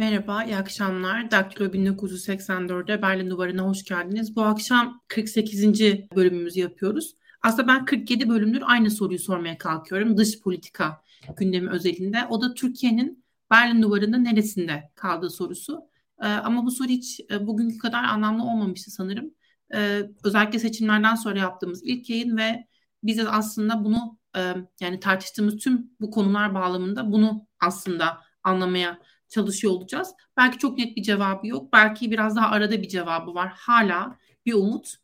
Merhaba, iyi akşamlar. Daktilo 1984'de Berlin Duvarı'na hoş geldiniz. Bu akşam 48. bölümümüzü yapıyoruz. Aslında ben 47 bölümdür aynı soruyu sormaya kalkıyorum. Dış politika gündemi özelinde. O da Türkiye'nin Berlin Duvarı'nın neresinde kaldığı sorusu. Ee, ama bu soru hiç e, bugünkü kadar anlamlı olmamıştı sanırım. Ee, özellikle seçimlerden sonra yaptığımız ilk yayın ve biz aslında bunu e, yani tartıştığımız tüm bu konular bağlamında bunu aslında anlamaya çalışıyor olacağız. Belki çok net bir cevabı yok. Belki biraz daha arada bir cevabı var. Hala bir umut.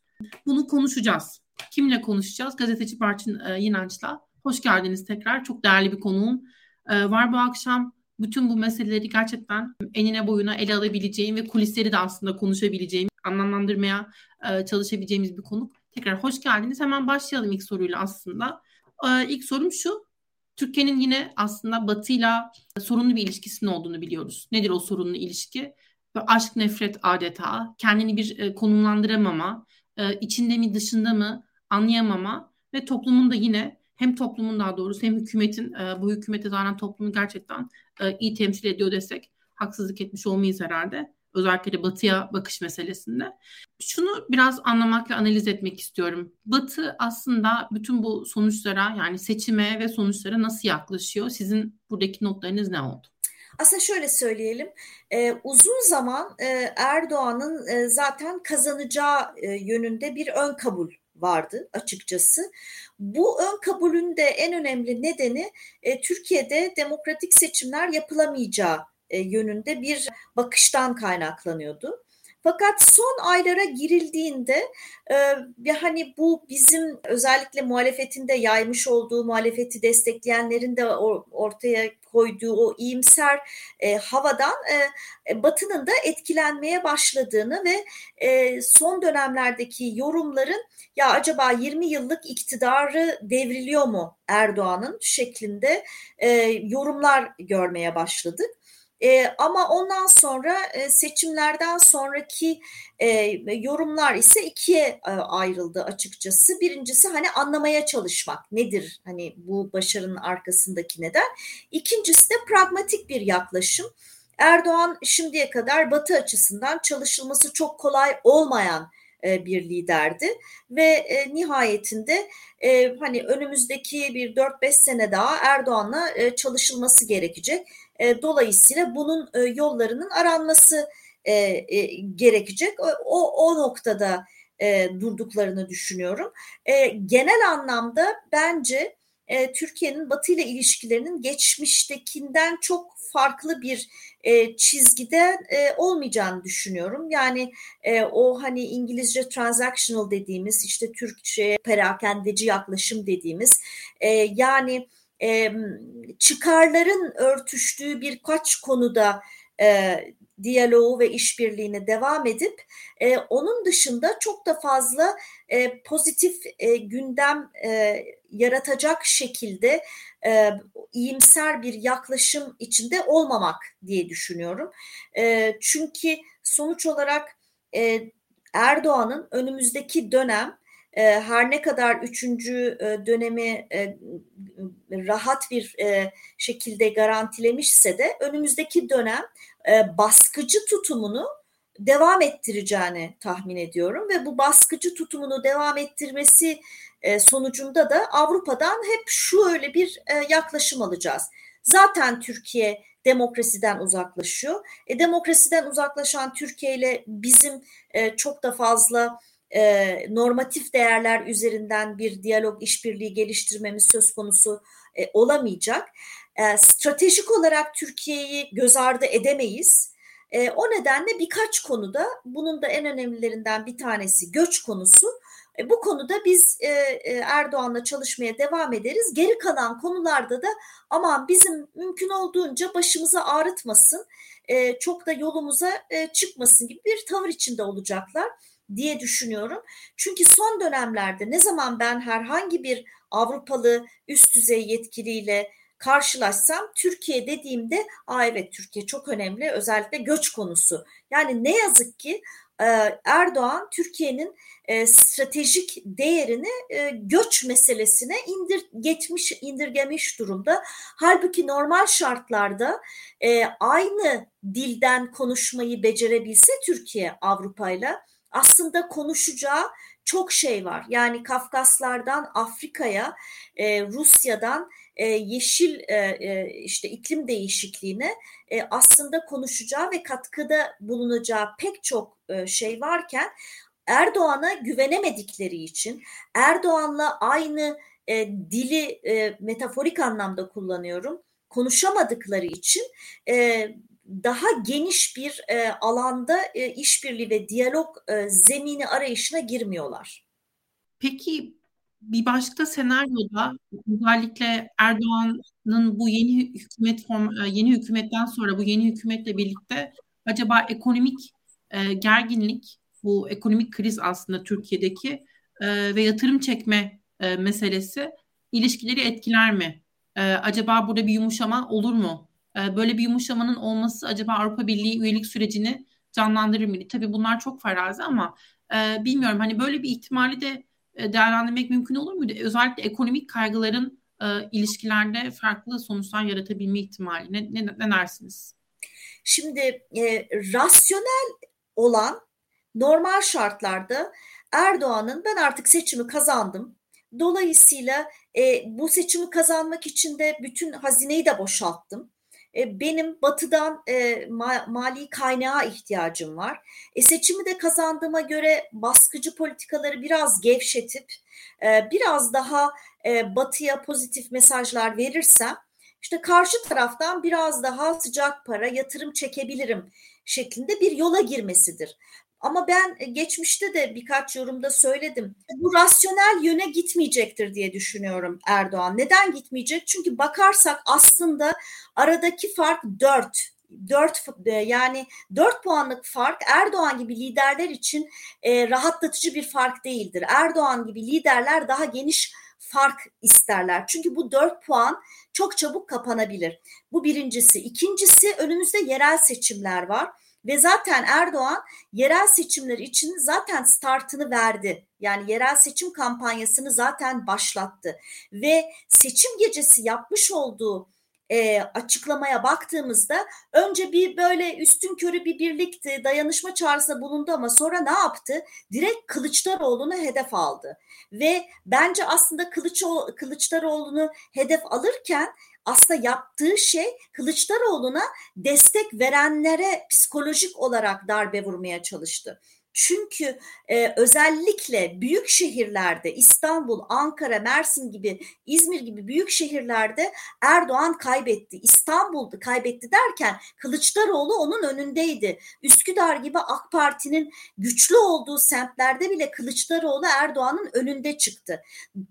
Bunu konuşacağız. Kimle konuşacağız? Gazeteci Barçın e, Yinanç'la. Hoş geldiniz tekrar. Çok değerli bir konuğum e, var bu akşam. Bütün bu meseleleri gerçekten enine boyuna ele alabileceğim ve kulisleri de aslında konuşabileceğim, anlamlandırmaya e, çalışabileceğimiz bir konuk. Tekrar hoş geldiniz. Hemen başlayalım ilk soruyla aslında. E, ilk sorum şu. Türkiye'nin yine aslında Batı'yla sorunlu bir ilişkisinin olduğunu biliyoruz. Nedir o sorunlu ilişki? Aşk nefret adeta, kendini bir e, konumlandıramama, e, içinde mi dışında mı anlayamama ve toplumun da yine hem toplumun daha doğrusu hem hükümetin e, bu hükümete zaten toplumu gerçekten iyi temsil ediyor desek haksızlık etmiş olmayız herhalde. Özellikle batıya bakış meselesinde. Şunu biraz anlamak ve analiz etmek istiyorum. Batı aslında bütün bu sonuçlara yani seçime ve sonuçlara nasıl yaklaşıyor? Sizin buradaki notlarınız ne oldu? Aslında şöyle söyleyelim, e, uzun zaman e, Erdoğan'ın e, zaten kazanacağı e, yönünde bir ön kabul vardı açıkçası. Bu ön kabulün de en önemli nedeni e, Türkiye'de demokratik seçimler yapılamayacağı yönünde bir bakıştan kaynaklanıyordu. Fakat son aylara girildiğinde e, hani bu bizim özellikle muhalefetinde yaymış olduğu muhalefeti destekleyenlerin de ortaya koyduğu o iyimser e, havadan e, Batı'nın da etkilenmeye başladığını ve e, son dönemlerdeki yorumların ya acaba 20 yıllık iktidarı devriliyor mu Erdoğan'ın şeklinde e, yorumlar görmeye başladık. E, ama ondan sonra e, seçimlerden sonraki e, yorumlar ise ikiye e, ayrıldı açıkçası. Birincisi hani anlamaya çalışmak nedir hani bu başarının arkasındaki neden. İkincisi de pragmatik bir yaklaşım. Erdoğan şimdiye kadar Batı açısından çalışılması çok kolay olmayan e, bir liderdi ve e, nihayetinde e, hani önümüzdeki bir 4-5 sene daha Erdoğan'la çalışılması gerekecek e, dolayısıyla bunun e, yollarının aranması e, gerekecek. O, o, noktada durduklarını düşünüyorum. Genel anlamda bence Türkiye'nin Batı ile ilişkilerinin geçmiştekinden çok farklı bir e, çizgide e, olmayacağını düşünüyorum. Yani e, o hani İngilizce transactional dediğimiz işte Türkçe perakendeci yaklaşım dediğimiz e, yani e, çıkarların örtüştüğü birkaç konuda e, diyaloğu ve işbirliğine devam edip e, onun dışında çok da fazla e, pozitif e, gündem e, yaratacak şekilde e, iyimser bir yaklaşım içinde olmamak diye düşünüyorum. E, çünkü sonuç olarak e, Erdoğan'ın önümüzdeki dönem her ne kadar üçüncü e, dönemi e, rahat bir e, şekilde garantilemişse de önümüzdeki dönem baskıcı tutumunu devam ettireceğini tahmin ediyorum ve bu baskıcı tutumunu devam ettirmesi sonucunda da Avrupa'dan hep şu öyle bir yaklaşım alacağız. Zaten Türkiye demokrasiden uzaklaşıyor. E, demokrasiden uzaklaşan Türkiye ile bizim e, çok da fazla e, normatif değerler üzerinden bir diyalog işbirliği geliştirmemiz söz konusu e, olamayacak. E, stratejik olarak Türkiye'yi göz ardı edemeyiz. E, o nedenle birkaç konuda bunun da en önemlilerinden bir tanesi göç konusu. E, bu konuda biz e, e, Erdoğan'la çalışmaya devam ederiz. Geri kalan konularda da aman bizim mümkün olduğunca başımıza ağrıtmasın, e, çok da yolumuza e, çıkmasın gibi bir tavır içinde olacaklar diye düşünüyorum. Çünkü son dönemlerde ne zaman ben herhangi bir Avrupalı üst düzey yetkiliyle karşılaşsam Türkiye dediğimde aa evet Türkiye çok önemli özellikle göç konusu. Yani ne yazık ki e, Erdoğan Türkiye'nin e, stratejik değerini e, göç meselesine indir geçmiş indirgemiş durumda. Halbuki normal şartlarda aynı dilden konuşmayı becerebilse Türkiye Avrupa'yla aslında konuşacağı çok şey var. Yani Kafkaslardan Afrika'ya, e, Rusya'dan e, yeşil e, e, işte iklim değişikliğine e, aslında konuşacağı ve katkıda bulunacağı pek çok e, şey varken Erdoğan'a güvenemedikleri için Erdoğan'la aynı e, dili e, metaforik anlamda kullanıyorum konuşamadıkları için e, daha geniş bir e, alanda e, işbirliği ve diyalog e, zemini arayışına girmiyorlar. Peki bir başka senaryoda özellikle Erdoğan'ın bu yeni hükümet e, yeni hükümetten sonra bu yeni hükümetle birlikte acaba ekonomik e, gerginlik bu ekonomik kriz aslında Türkiye'deki e, ve yatırım çekme e, meselesi ilişkileri etkiler mi? E, acaba burada bir yumuşama olur mu? E, böyle bir yumuşamanın olması acaba Avrupa Birliği üyelik sürecini canlandırır mı? Tabii bunlar çok farazi ama e, bilmiyorum hani böyle bir ihtimali de e, değerlendirmek mümkün olur muydu? Özellikle ekonomik kaygıların e, ilişkilerde farklı sonuçlar yaratabilme ihtimali. Ne, ne, ne dersiniz? Şimdi e, rasyonel olan normal şartlarda Erdoğan'ın ben artık seçimi kazandım. Dolayısıyla e, bu seçimi kazanmak için de bütün hazineyi de boşalttım. E, benim batıdan e, ma, mali kaynağa ihtiyacım var. E, seçimi de kazandığıma göre baskıcı politikaları biraz gevşetip e, biraz daha e, batıya pozitif mesajlar verirsem işte karşı taraftan biraz daha sıcak para yatırım çekebilirim şeklinde bir yola girmesidir. Ama ben e, geçmişte de birkaç yorumda söyledim. Bu rasyonel yöne gitmeyecektir diye düşünüyorum Erdoğan. Neden gitmeyecek? Çünkü bakarsak aslında aradaki fark dört. 4 e, yani 4 puanlık fark Erdoğan gibi liderler için e, rahatlatıcı bir fark değildir. Erdoğan gibi liderler daha geniş fark isterler. Çünkü bu 4 puan çok çabuk kapanabilir. Bu birincisi. İkincisi önümüzde yerel seçimler var ve zaten Erdoğan yerel seçimler için zaten startını verdi. Yani yerel seçim kampanyasını zaten başlattı. Ve seçim gecesi yapmış olduğu e, açıklamaya baktığımızda önce bir böyle üstün körü bir birlikti, dayanışma çağrısında bulundu ama sonra ne yaptı? Direkt Kılıçdaroğlu'nu hedef aldı. Ve bence aslında Kılıç, Kılıçdaroğlu'nu hedef alırken aslında yaptığı şey Kılıçdaroğlu'na destek verenlere psikolojik olarak darbe vurmaya çalıştı. Çünkü e, özellikle büyük şehirlerde İstanbul, Ankara, Mersin gibi, İzmir gibi büyük şehirlerde Erdoğan kaybetti. İstanbul'da kaybetti derken Kılıçdaroğlu onun önündeydi. Üsküdar gibi AK Parti'nin güçlü olduğu semtlerde bile Kılıçdaroğlu Erdoğan'ın önünde çıktı.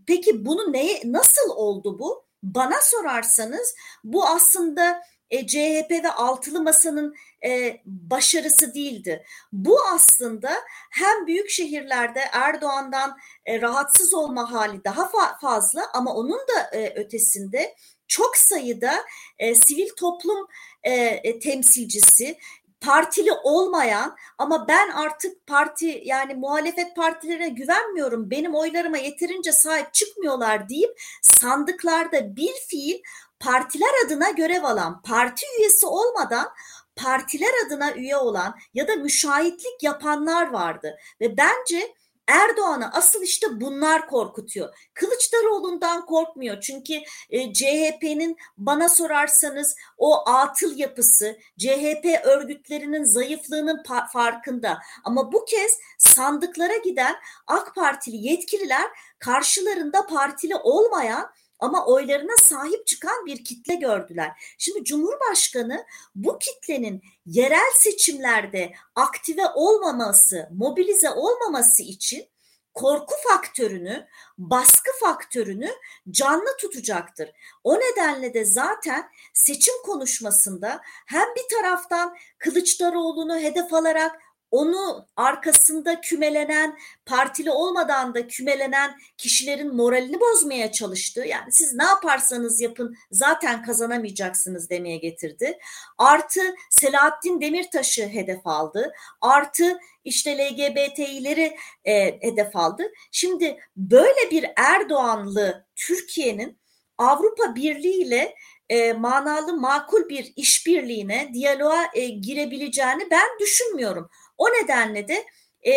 Peki bunu neye nasıl oldu bu? Bana sorarsanız bu aslında e, CHP ve altılı masanın e, başarısı değildi. Bu aslında hem büyük şehirlerde Erdoğan'dan e, rahatsız olma hali daha fa- fazla ama onun da e, ötesinde çok sayıda e, sivil toplum e, e, temsilcisi partili olmayan ama ben artık parti yani muhalefet partilerine güvenmiyorum benim oylarıma yeterince sahip çıkmıyorlar deyip sandıklarda bir fiil partiler adına görev alan parti üyesi olmadan partiler adına üye olan ya da müşahitlik yapanlar vardı. Ve bence Erdoğan'ı asıl işte bunlar korkutuyor. Kılıçdaroğlu'ndan korkmuyor çünkü e, CHP'nin bana sorarsanız o atıl yapısı, CHP örgütlerinin zayıflığının farkında. Ama bu kez sandıklara giden AK Partili yetkililer karşılarında partili olmayan ama oylarına sahip çıkan bir kitle gördüler. Şimdi Cumhurbaşkanı bu kitlenin yerel seçimlerde aktive olmaması, mobilize olmaması için korku faktörünü, baskı faktörünü canlı tutacaktır. O nedenle de zaten seçim konuşmasında hem bir taraftan Kılıçdaroğlu'nu hedef alarak onu arkasında kümelenen, partili olmadan da kümelenen kişilerin moralini bozmaya çalıştı. Yani siz ne yaparsanız yapın zaten kazanamayacaksınız demeye getirdi. Artı Selahattin Demirtaş'ı hedef aldı. Artı işte LGBT'leri e, hedef aldı. Şimdi böyle bir Erdoğanlı Türkiye'nin Avrupa Birliği ile e, manalı makul bir işbirliğine, diyaloğa e, girebileceğini ben düşünmüyorum. O nedenle de e,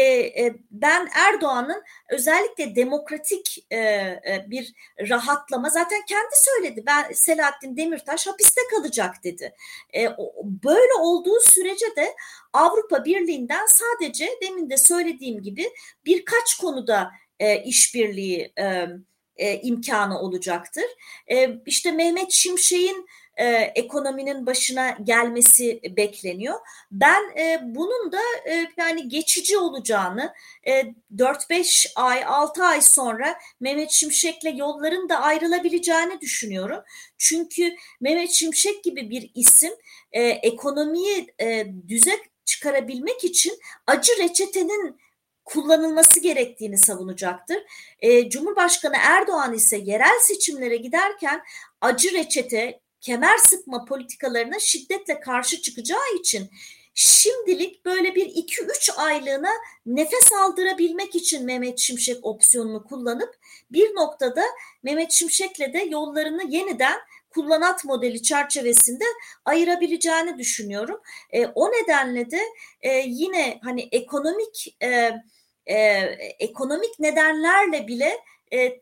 e, ben Erdoğan'ın özellikle demokratik e, e, bir rahatlama zaten kendi söyledi. Ben Selahattin Demirtaş hapiste kalacak dedi. E, böyle olduğu sürece de Avrupa Birliği'nden sadece demin de söylediğim gibi birkaç konuda e, işbirliği e, e, imkanı olacaktır. E, işte Mehmet Şimşek'in e, ekonominin başına gelmesi bekleniyor. Ben e, bunun da e, yani geçici olacağını e, 4-5 ay 6 ay sonra Mehmet Şimşek'le yolların da ayrılabileceğini düşünüyorum. Çünkü Mehmet Şimşek gibi bir isim e, ekonomiyi e, düze çıkarabilmek için acı reçetenin kullanılması gerektiğini savunacaktır. E, Cumhurbaşkanı Erdoğan ise yerel seçimlere giderken acı reçete, kemer sıkma politikalarına şiddetle karşı çıkacağı için şimdilik böyle bir 2-3 aylığına nefes aldırabilmek için Mehmet Şimşek opsiyonunu kullanıp bir noktada Mehmet Şimşek'le de yollarını yeniden kullanat modeli çerçevesinde ayırabileceğini düşünüyorum. E, o nedenle de e, yine hani ekonomik e, e, ekonomik nedenlerle bile e,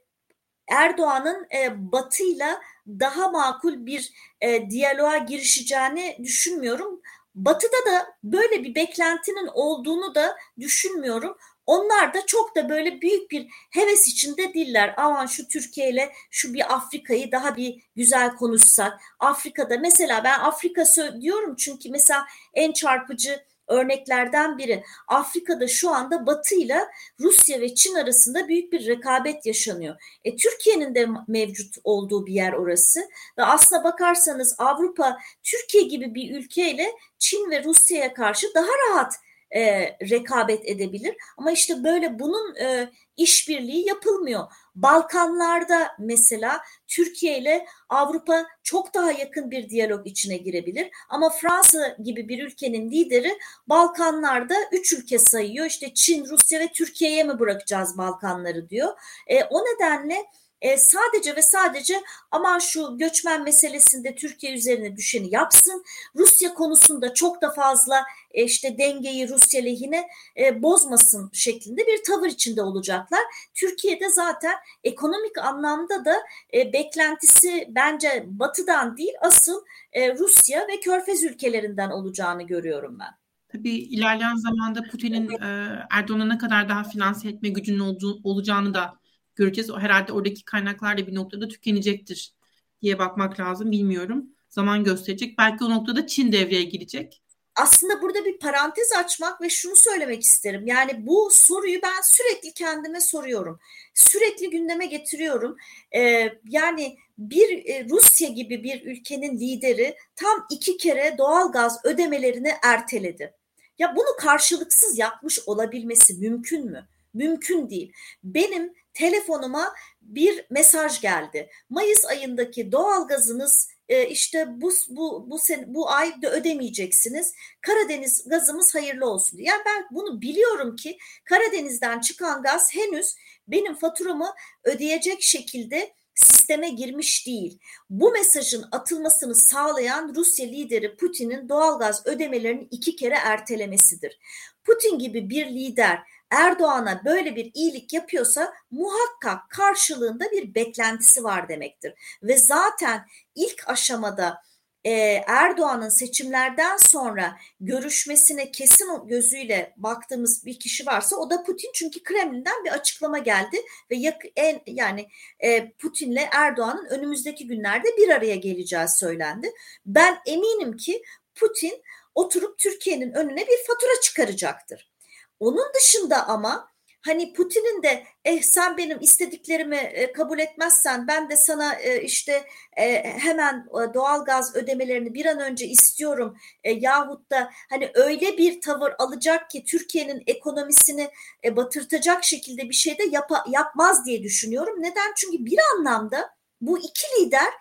Erdoğan'ın e, Batı'yla daha makul bir e, diyaloğa girişeceğini düşünmüyorum. Batı'da da böyle bir beklentinin olduğunu da düşünmüyorum. Onlar da çok da böyle büyük bir heves içinde değiller. Aman şu Türkiye ile şu bir Afrika'yı daha bir güzel konuşsak. Afrika'da mesela ben Afrika diyorum çünkü mesela en çarpıcı örneklerden biri. Afrika'da şu anda Batı ile Rusya ve Çin arasında büyük bir rekabet yaşanıyor. E, Türkiye'nin de mevcut olduğu bir yer orası ve aslına bakarsanız Avrupa Türkiye gibi bir ülkeyle Çin ve Rusya'ya karşı daha rahat e, rekabet edebilir. Ama işte böyle bunun e, işbirliği yapılmıyor. Balkanlarda mesela Türkiye ile Avrupa çok daha yakın bir diyalog içine girebilir. Ama Fransa gibi bir ülkenin lideri Balkanlarda üç ülke sayıyor. İşte Çin, Rusya ve Türkiye'ye mi bırakacağız Balkanları diyor. E, o nedenle e, sadece ve sadece aman şu göçmen meselesinde Türkiye üzerine düşeni yapsın. Rusya konusunda çok da fazla e, işte dengeyi Rusya lehine e, bozmasın şeklinde bir tavır içinde olacaklar. Türkiye'de zaten ekonomik anlamda da e, beklentisi bence batıdan değil asıl e, Rusya ve Körfez ülkelerinden olacağını görüyorum ben. Tabii ilerleyen zamanda Putin'in e, Erdoğan'a ne kadar daha finanse etme gücünün olduğu, olacağını da göreceğiz. Herhalde oradaki kaynaklar da bir noktada tükenecektir diye bakmak lazım. Bilmiyorum. Zaman gösterecek. Belki o noktada Çin devreye girecek. Aslında burada bir parantez açmak ve şunu söylemek isterim. Yani bu soruyu ben sürekli kendime soruyorum. Sürekli gündeme getiriyorum. Ee, yani bir e, Rusya gibi bir ülkenin lideri tam iki kere doğal gaz ödemelerini erteledi. Ya bunu karşılıksız yapmış olabilmesi mümkün mü? Mümkün değil. Benim telefonuma bir mesaj geldi. Mayıs ayındaki doğalgazınız e, işte bu bu bu sen bu ay da ödemeyeceksiniz. Karadeniz gazımız hayırlı olsun. Yani ben bunu biliyorum ki Karadeniz'den çıkan gaz henüz benim faturamı ödeyecek şekilde sisteme girmiş değil. Bu mesajın atılmasını sağlayan Rusya lideri Putin'in doğalgaz ödemelerini iki kere ertelemesidir. Putin gibi bir lider Erdoğan'a böyle bir iyilik yapıyorsa muhakkak karşılığında bir beklentisi var demektir. Ve zaten ilk aşamada e, Erdoğan'ın seçimlerden sonra görüşmesine kesin gözüyle baktığımız bir kişi varsa o da Putin çünkü Kremlin'den bir açıklama geldi ve yak, en yani e, Putin'le Erdoğan'ın önümüzdeki günlerde bir araya geleceği söylendi. Ben eminim ki Putin oturup Türkiye'nin önüne bir fatura çıkaracaktır. Onun dışında ama hani Putin'in de eh sen benim istediklerimi e, kabul etmezsen ben de sana e, işte e, hemen doğal gaz ödemelerini bir an önce istiyorum yahut da hani öyle bir tavır alacak ki Türkiye'nin ekonomisini batırtacak şekilde bir şey de yap yapmaz diye düşünüyorum. Neden? Çünkü bir anlamda bu iki lider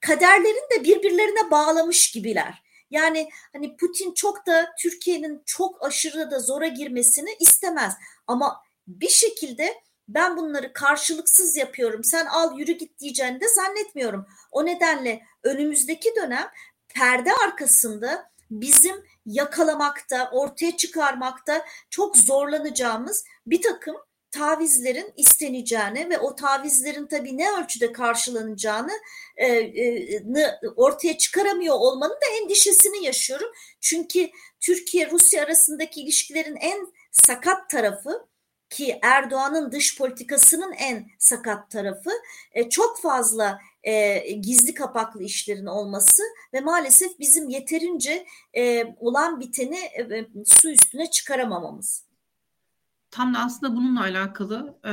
kaderlerini de birbirlerine bağlamış gibiler. Yani hani Putin çok da Türkiye'nin çok aşırı da zora girmesini istemez. Ama bir şekilde ben bunları karşılıksız yapıyorum. Sen al yürü git diyeceğini de zannetmiyorum. O nedenle önümüzdeki dönem perde arkasında bizim yakalamakta, ortaya çıkarmakta çok zorlanacağımız bir takım tavizlerin isteneceğini ve o tavizlerin tabii ne ölçüde karşılanacağını e, e, ortaya çıkaramıyor olmanın da endişesini yaşıyorum. Çünkü Türkiye-Rusya arasındaki ilişkilerin en sakat tarafı ki Erdoğan'ın dış politikasının en sakat tarafı e, çok fazla e, gizli kapaklı işlerin olması ve maalesef bizim yeterince e, olan biteni e, su üstüne çıkaramamamız. Tam da aslında bununla alakalı. E,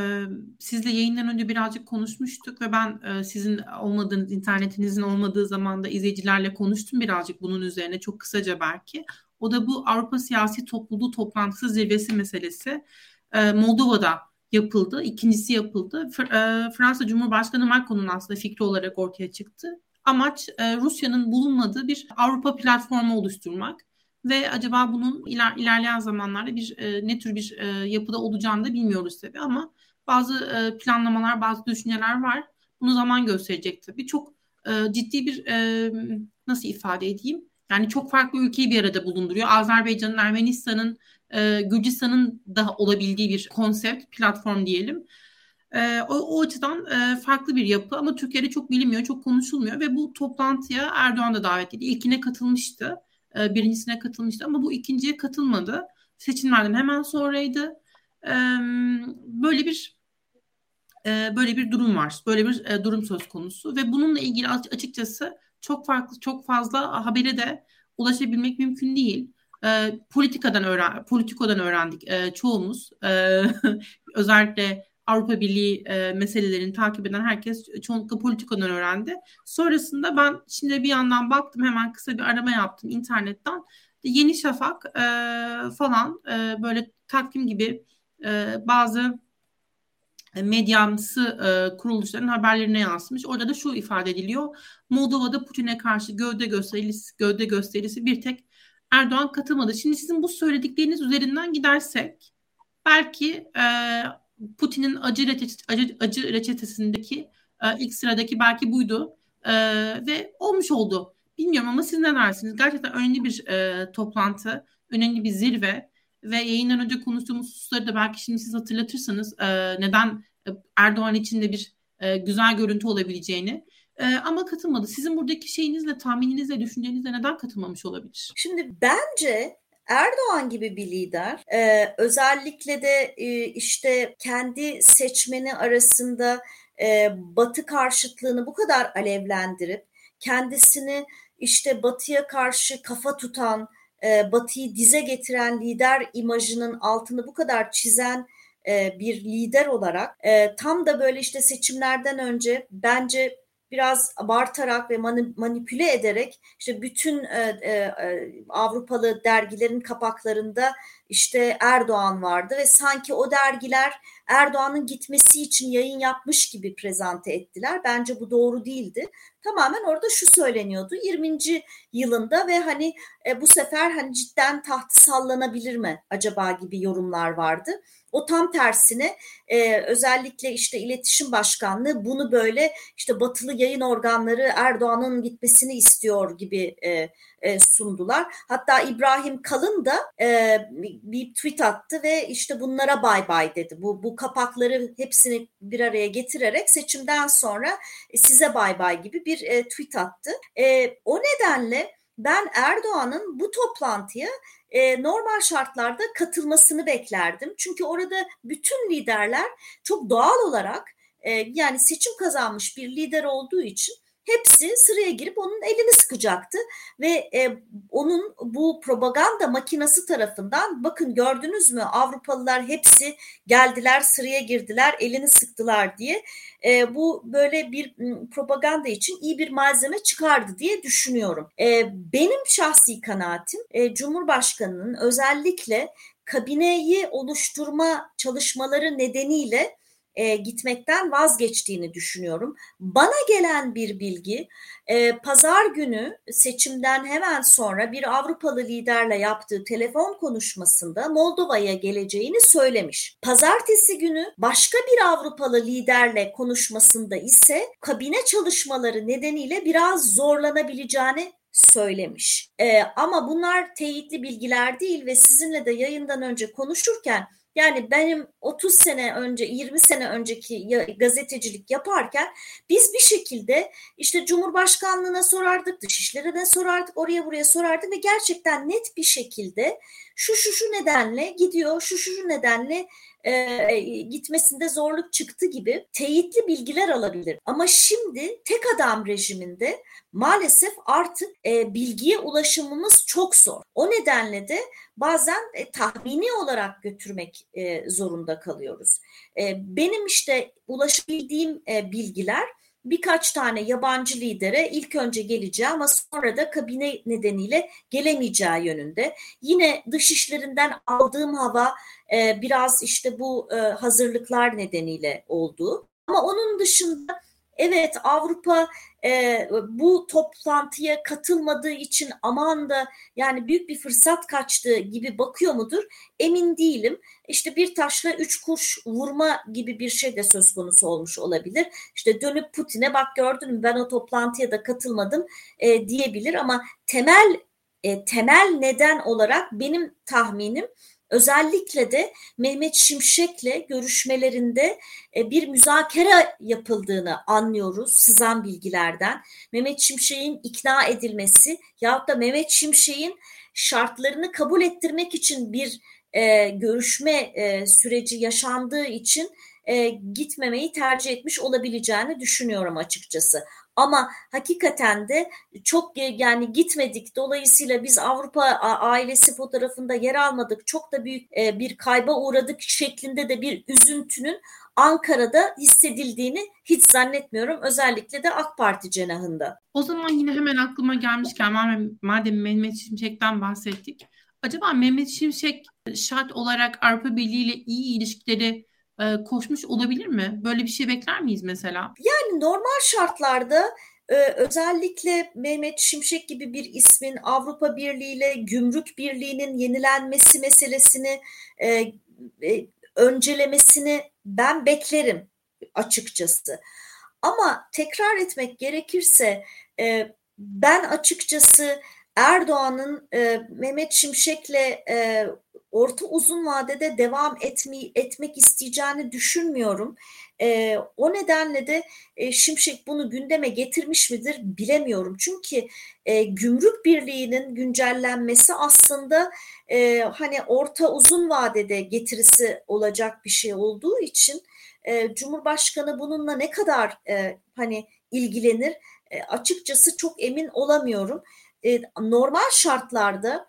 sizle yayından önce birazcık konuşmuştuk ve ben e, sizin olmadığınız, internetinizin olmadığı zamanda izleyicilerle konuştum birazcık bunun üzerine çok kısaca belki. O da bu Avrupa Siyasi Topluluğu Toplantısı Zirvesi meselesi. E, Moldova'da yapıldı. İkincisi yapıldı. E, Fransa Cumhurbaşkanı Macron'un aslında fikri olarak ortaya çıktı. Amaç e, Rusya'nın bulunmadığı bir Avrupa platformu oluşturmak ve acaba bunun iler, ilerleyen zamanlarda bir e, ne tür bir e, yapıda olacağını da bilmiyoruz tabii ama bazı e, planlamalar, bazı düşünceler var. Bunu zaman gösterecek tabii. Çok e, ciddi bir e, nasıl ifade edeyim? Yani çok farklı ülkeyi bir arada bulunduruyor. Azerbaycan'ın, Ermenistan'ın, e, Gürcistan'ın da olabildiği bir konsept, platform diyelim. E, o, o açıdan e, farklı bir yapı ama Türkiye'de çok bilinmiyor, çok konuşulmuyor ve bu toplantıya Erdoğan da davet edildi. İlkine katılmıştı, e, birincisine katılmıştı ama bu ikinciye katılmadı. Seçimlerden hemen sonraydı. E, böyle bir e, böyle bir durum var, böyle bir durum söz konusu ve bununla ilgili açıkçası çok farklı, çok fazla habere de ulaşabilmek mümkün değil politikadan öğren politikodan öğrendik e, çoğumuz. Özellikle Avrupa Birliği e, meselelerini takip eden herkes çoğunlukla politikadan öğrendi. Sonrasında ben şimdi bir yandan baktım hemen kısa bir arama yaptım internetten. Yeni Şafak e, falan e, böyle takvim gibi e, bazı medyamsı e, kuruluşların haberlerine yansımış. Orada da şu ifade ediliyor. Moldova'da Putin'e karşı gövde gösterisi, gövde gösterisi bir tek Erdoğan katılmadı. Şimdi sizin bu söyledikleriniz üzerinden gidersek belki e, Putin'in acı, reçet, acı, acı reçetesindeki e, ilk sıradaki belki buydu e, ve olmuş oldu. Bilmiyorum ama siz ne dersiniz? Gerçekten önemli bir e, toplantı, önemli bir zirve ve yayından önce konuştuğumuz hususları da belki şimdi siz hatırlatırsanız e, neden Erdoğan için de bir e, güzel görüntü olabileceğini e, ama katılmadı. Sizin buradaki şeyinizle, tahmininizle, düşüncenizle neden katılmamış olabilir? Şimdi bence Erdoğan gibi bir lider e, özellikle de e, işte kendi seçmeni arasında e, Batı karşıtlığını bu kadar alevlendirip kendisini işte Batı'ya karşı kafa tutan, e, Batı'yı dize getiren lider imajının altını bu kadar çizen e, bir lider olarak e, tam da böyle işte seçimlerden önce bence biraz abartarak ve manipüle ederek işte bütün e, e, e, Avrupalı dergilerin kapaklarında işte Erdoğan vardı ve sanki o dergiler Erdoğan'ın gitmesi için yayın yapmış gibi prezente ettiler. Bence bu doğru değildi. Tamamen orada şu söyleniyordu 20. yılında ve hani e, bu sefer hani cidden tahtı sallanabilir mi acaba gibi yorumlar vardı. O tam tersine e, özellikle işte iletişim başkanlığı bunu böyle işte batılı yayın organları Erdoğan'ın gitmesini istiyor gibi e, e, sundular. Hatta İbrahim Kalın da e, bir tweet attı ve işte bunlara bay bay dedi. Bu, bu kapakları hepsini bir araya getirerek seçimden sonra e, size bay bay gibi bir e, tweet attı. E, o nedenle ben Erdoğan'ın bu toplantıya e, normal şartlarda katılmasını beklerdim. Çünkü orada bütün liderler çok doğal olarak e, yani seçim kazanmış bir lider olduğu için hepsi sıraya girip onun elini sıkacaktı ve e, onun bu propaganda makinası tarafından bakın gördünüz mü Avrupalılar hepsi geldiler sıraya girdiler elini sıktılar diye e, bu böyle bir propaganda için iyi bir malzeme çıkardı diye düşünüyorum. E, benim şahsi kanaatim e, Cumhurbaşkanı'nın özellikle kabineyi oluşturma çalışmaları nedeniyle e, gitmekten vazgeçtiğini düşünüyorum. Bana gelen bir bilgi e, pazar günü seçimden hemen sonra bir Avrupalı liderle yaptığı telefon konuşmasında Moldova'ya geleceğini söylemiş. Pazartesi günü başka bir Avrupalı liderle konuşmasında ise kabine çalışmaları nedeniyle biraz zorlanabileceğini söylemiş. E, ama bunlar teyitli bilgiler değil ve sizinle de yayından önce konuşurken yani benim 30 sene önce, 20 sene önceki gazetecilik yaparken biz bir şekilde işte Cumhurbaşkanlığına sorardık, Dışişleri'ne sorardık, oraya buraya sorardık ve gerçekten net bir şekilde şu şu şu nedenle gidiyor, şu şu şu nedenle e, gitmesinde zorluk çıktı gibi teyitli bilgiler alabilir. Ama şimdi tek adam rejiminde maalesef artık e, bilgiye ulaşımımız çok zor. O nedenle de bazen e, tahmini olarak götürmek e, zorunda kalıyoruz. E, benim işte ulaşabildiğim e, bilgiler birkaç tane yabancı lidere ilk önce geleceği ama sonra da kabine nedeniyle gelemeyeceği yönünde. Yine dış işlerinden aldığım hava e, biraz işte bu e, hazırlıklar nedeniyle oldu. Ama onun dışında evet Avrupa e, bu toplantıya katılmadığı için aman da yani büyük bir fırsat kaçtı gibi bakıyor mudur? Emin değilim. İşte bir taşla üç kuş vurma gibi bir şey de söz konusu olmuş olabilir. İşte dönüp Putin'e bak gördün mü ben o toplantıya da katılmadım e, diyebilir ama temel e, temel neden olarak benim tahminim Özellikle de Mehmet Şimşek'le görüşmelerinde e, bir müzakere yapıldığını anlıyoruz sızan bilgilerden. Mehmet Şimşek'in ikna edilmesi yahut da Mehmet Şimşek'in şartlarını kabul ettirmek için bir e, görüşme e, süreci yaşandığı için e, gitmemeyi tercih etmiş olabileceğini düşünüyorum açıkçası. Ama hakikaten de çok yani gitmedik. Dolayısıyla biz Avrupa ailesi fotoğrafında yer almadık. Çok da büyük e, bir kayba uğradık şeklinde de bir üzüntünün Ankara'da hissedildiğini hiç zannetmiyorum. Özellikle de AK Parti cenahında. O zaman yine hemen aklıma gelmişken madem Mehmet Şimşek'ten bahsettik. Acaba Mehmet Şimşek şart olarak Avrupa Birliği ile iyi ilişkileri e, koşmuş olabilir mi? Böyle bir şey bekler miyiz mesela? Yani normal şartlarda e, özellikle Mehmet Şimşek gibi bir ismin Avrupa Birliği ile Gümrük Birliği'nin yenilenmesi meselesini e, e, öncelemesini ben beklerim açıkçası. Ama tekrar etmek gerekirse e, ben açıkçası Erdoğan'ın e, Mehmet Şimşek'le e, orta uzun vadede devam etme, etmek isteyeceğini düşünmüyorum. E, o nedenle de e, Şimşek bunu gündeme getirmiş midir bilemiyorum. Çünkü e, gümrük birliğinin güncellenmesi aslında e, hani orta uzun vadede getirisi olacak bir şey olduğu için e, Cumhurbaşkanı bununla ne kadar e, hani ilgilenir e, açıkçası çok emin olamıyorum. E, normal şartlarda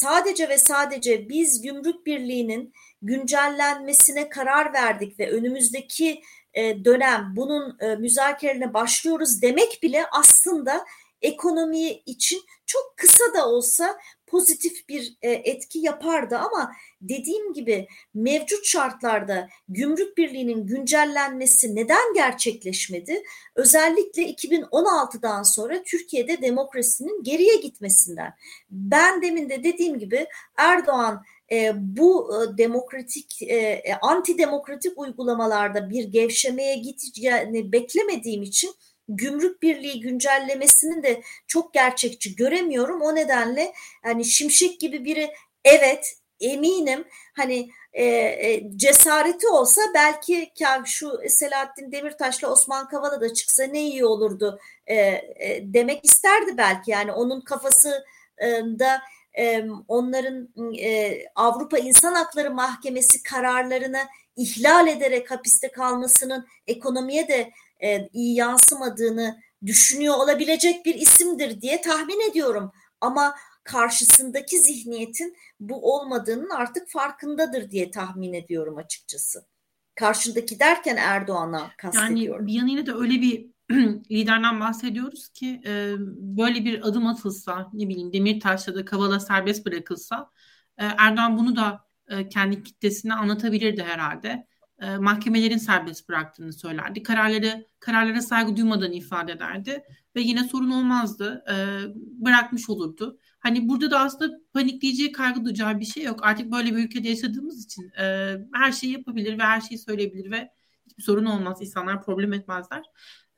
sadece ve sadece biz gümrük birliğinin güncellenmesine karar verdik ve önümüzdeki e, dönem bunun e, müzakerelerine başlıyoruz demek bile aslında ekonomi için çok kısa da olsa pozitif bir e, etki yapardı ama dediğim gibi mevcut şartlarda gümrük birliğinin güncellenmesi neden gerçekleşmedi? Özellikle 2016'dan sonra Türkiye'de demokrasinin geriye gitmesinden. Ben demin de dediğim gibi Erdoğan e, bu e, demokratik e, e antidemokratik uygulamalarda bir gevşemeye gideceğini beklemediğim için gümrük birliği güncellemesini de çok gerçekçi göremiyorum. O nedenle hani Şimşek gibi biri evet eminim hani e, e, cesareti olsa belki şu Selahattin Demirtaş'la Osman Kavala da çıksa ne iyi olurdu e, e, demek isterdi belki yani onun kafasında e, onların e, Avrupa İnsan Hakları Mahkemesi kararlarını ihlal ederek hapiste kalmasının ekonomiye de e, iyi yansımadığını düşünüyor olabilecek bir isimdir diye tahmin ediyorum. Ama karşısındaki zihniyetin bu olmadığının artık farkındadır diye tahmin ediyorum açıkçası. Karşındaki derken Erdoğan'a kastediyorum. Yani bir yanıyla da öyle bir liderden bahsediyoruz ki e, böyle bir adım atılsa ne bileyim Demirtaş ya da Kavala serbest bırakılsa e, Erdoğan bunu da e, kendi kitlesine anlatabilirdi herhalde. E, mahkemelerin serbest bıraktığını söylerdi. Kararları kararlara saygı duymadan ifade ederdi ve yine sorun olmazdı. E, bırakmış olurdu. Hani burada da aslında panikleyeceği, kaygı duyacağı bir şey yok. Artık böyle bir ülkede yaşadığımız için e, her şeyi yapabilir ve her şeyi söyleyebilir ve hiçbir sorun olmaz. İnsanlar problem etmezler.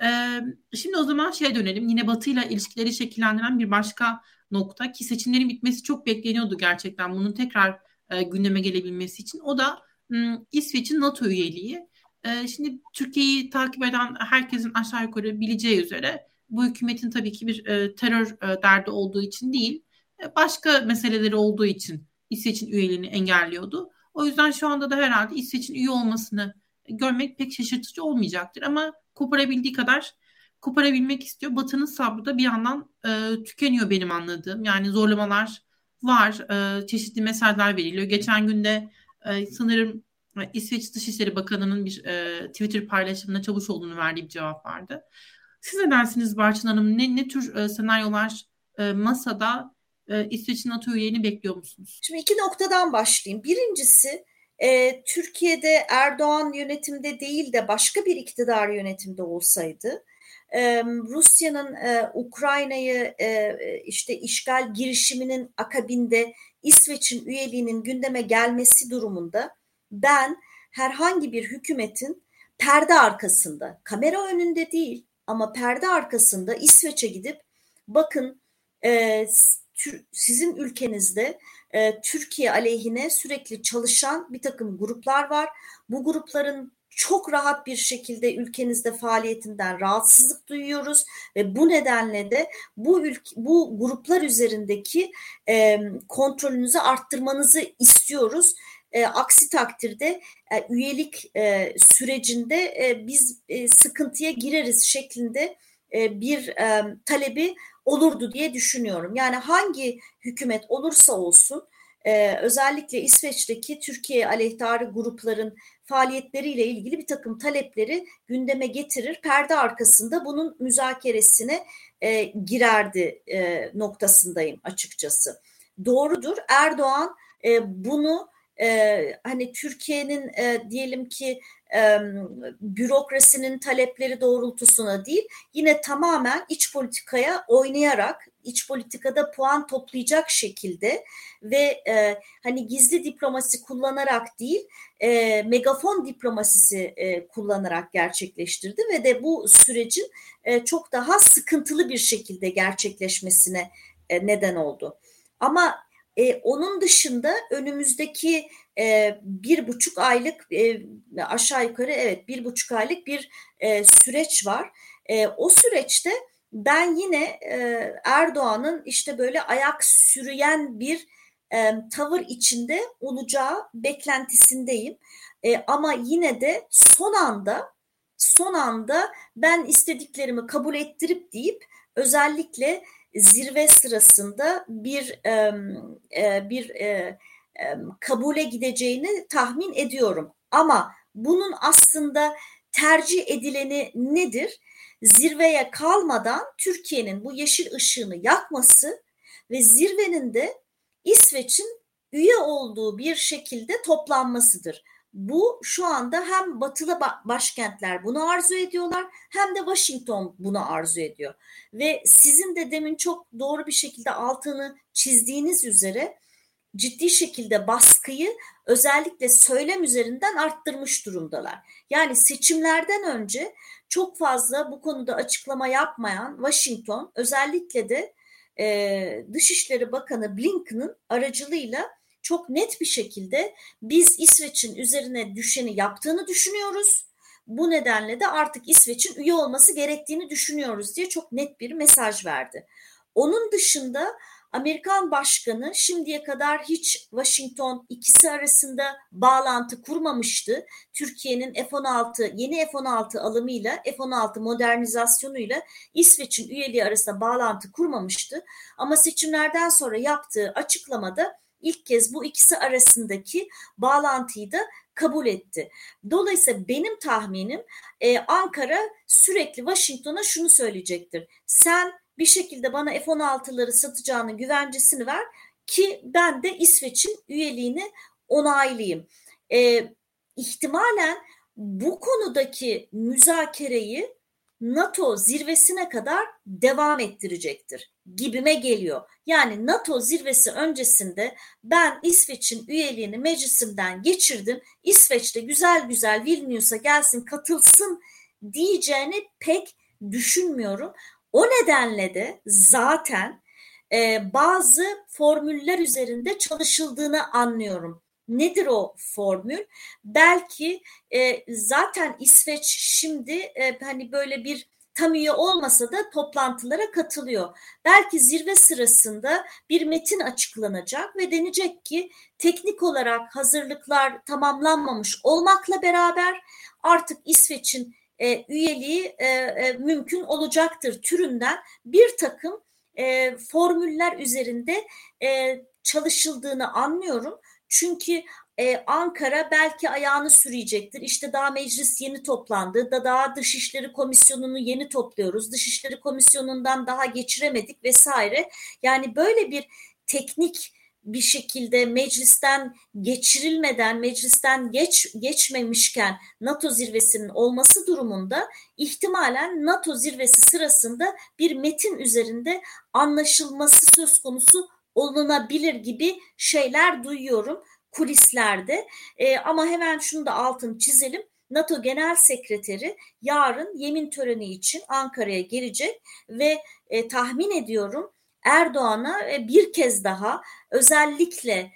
E, şimdi o zaman şeye dönelim. Yine Batı ile ilişkileri şekillendiren bir başka nokta ki seçimlerin bitmesi çok bekleniyordu gerçekten. Bunun tekrar e, gündeme gelebilmesi için. O da İsveç'in NATO üyeliği. E, şimdi Türkiye'yi takip eden herkesin aşağı yukarı bileceği üzere bu hükümetin tabii ki bir e, terör e, derdi olduğu için değil, e, başka meseleleri olduğu için İsveç'in üyeliğini engelliyordu. O yüzden şu anda da herhalde İsveç'in üye olmasını görmek pek şaşırtıcı olmayacaktır ama koparabildiği kadar koparabilmek istiyor. Batı'nın sabrı da bir yandan e, tükeniyor benim anladığım. Yani zorlamalar var, e, çeşitli mesajlar veriliyor. Geçen günde e, sanırım e, İsveç Dışişleri Bakanı'nın bir e, Twitter paylaşımında Çavuşoğlu'nun verdiği bir cevap vardı. Siz ne dersiniz Barçın Hanım? Ne, ne tür e, senaryolar e, masada e, İsveç'in NATO üyeliğini bekliyor musunuz? Şimdi iki noktadan başlayayım. Birincisi e, Türkiye'de Erdoğan yönetimde değil de başka bir iktidar yönetimde olsaydı e, Rusya'nın e, Ukrayna'yı e, işte işgal girişiminin akabinde İsveç'in üyeliğinin gündeme gelmesi durumunda ben herhangi bir hükümetin perde arkasında, kamera önünde değil ama perde arkasında İsveç'e gidip bakın e, sizin ülkenizde e, Türkiye aleyhine sürekli çalışan bir takım gruplar var. Bu grupların çok rahat bir şekilde ülkenizde faaliyetinden rahatsızlık duyuyoruz ve bu nedenle de bu ülke, bu gruplar üzerindeki e, kontrolünüzü arttırmanızı istiyoruz. E, aksi takdirde e, üyelik e, sürecinde e, biz e, sıkıntıya gireriz şeklinde e, bir e, talebi olurdu diye düşünüyorum. Yani hangi hükümet olursa olsun e, özellikle İsveç'teki Türkiye aleyhtarı grupların faaliyetleriyle ilgili bir takım talepleri gündeme getirir. Perde arkasında bunun müzakeresine e, girerdi e, noktasındayım açıkçası. Doğrudur Erdoğan e, bunu e, hani Türkiye'nin e, diyelim ki e, bürokrasinin talepleri doğrultusuna değil yine tamamen iç politikaya oynayarak iç politikada puan toplayacak şekilde ve e, hani gizli diplomasi kullanarak değil e, megafon diplomasisi e, kullanarak gerçekleştirdi ve de bu sürecin e, çok daha sıkıntılı bir şekilde gerçekleşmesine e, neden oldu. Ama e, onun dışında önümüzdeki e, bir buçuk aylık e, aşağı yukarı evet bir buçuk aylık bir e, süreç var. E, o süreçte ben yine e, Erdoğan'ın işte böyle ayak sürüyen bir e, tavır içinde olacağı beklentisindeyim. E, ama yine de son anda son anda ben istediklerimi kabul ettirip deyip özellikle zirve sırasında bir e, bir e, e, kabule gideceğini tahmin ediyorum. Ama bunun aslında tercih edileni nedir? Zirveye kalmadan Türkiye'nin bu yeşil ışığını yakması ve zirvenin de İsveç'in üye olduğu bir şekilde toplanmasıdır. Bu şu anda hem batılı başkentler bunu arzu ediyorlar hem de Washington bunu arzu ediyor. Ve sizin de demin çok doğru bir şekilde altını çizdiğiniz üzere ciddi şekilde baskıyı özellikle söylem üzerinden arttırmış durumdalar. Yani seçimlerden önce çok fazla bu konuda açıklama yapmayan Washington özellikle de e, Dışişleri Bakanı Blinken'ın aracılığıyla çok net bir şekilde biz İsveç'in üzerine düşeni yaptığını düşünüyoruz. Bu nedenle de artık İsveç'in üye olması gerektiğini düşünüyoruz diye çok net bir mesaj verdi. Onun dışında Amerikan başkanı şimdiye kadar hiç Washington ikisi arasında bağlantı kurmamıştı. Türkiye'nin F-16 yeni F-16 alımıyla F-16 modernizasyonuyla İsveç'in üyeliği arasında bağlantı kurmamıştı. Ama seçimlerden sonra yaptığı açıklamada ilk kez bu ikisi arasındaki bağlantıyı da kabul etti. Dolayısıyla benim tahminim e, Ankara sürekli Washington'a şunu söyleyecektir. Sen bir şekilde bana F-16'ları satacağının güvencesini ver ki ben de İsveç'in üyeliğini onaylayayım. E, ihtimalen bu konudaki müzakereyi NATO zirvesine kadar devam ettirecektir gibime geliyor. Yani NATO zirvesi öncesinde ben İsveç'in üyeliğini meclisimden geçirdim. İsveç'te güzel güzel Vilnius'a gelsin katılsın diyeceğini pek düşünmüyorum. O nedenle de zaten e, bazı formüller üzerinde çalışıldığını anlıyorum. Nedir o formül? Belki e, zaten İsveç şimdi e, hani böyle bir tam üye olmasa da toplantılara katılıyor. Belki zirve sırasında bir metin açıklanacak ve denecek ki teknik olarak hazırlıklar tamamlanmamış olmakla beraber artık İsveç'in e, üyeliği e, e, mümkün olacaktır türünden bir takım e, formüller üzerinde e, çalışıldığını anlıyorum. Çünkü ee, Ankara belki ayağını sürüyecektir. İşte daha meclis yeni toplandı. Da daha Dışişleri Komisyonu'nu yeni topluyoruz. Dışişleri Komisyonu'ndan daha geçiremedik vesaire. Yani böyle bir teknik bir şekilde meclisten geçirilmeden, meclisten geç geçmemişken NATO zirvesinin olması durumunda ihtimalen NATO zirvesi sırasında bir metin üzerinde anlaşılması söz konusu olunabilir gibi şeyler duyuyorum kulislerde. E, ama hemen şunu da altın çizelim. NATO Genel Sekreteri yarın yemin töreni için Ankara'ya gelecek ve e, tahmin ediyorum Erdoğan'a bir kez daha özellikle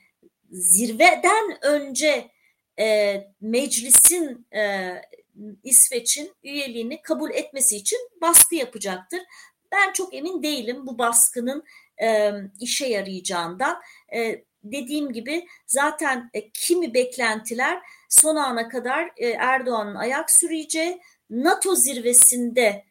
zirveden önce e, meclisin e, İsveç'in üyeliğini kabul etmesi için baskı yapacaktır. Ben çok emin değilim bu baskının e, işe yarayacağından. E, dediğim gibi zaten e, kimi beklentiler son ana kadar e, Erdoğan'ın ayak süreceği NATO zirvesinde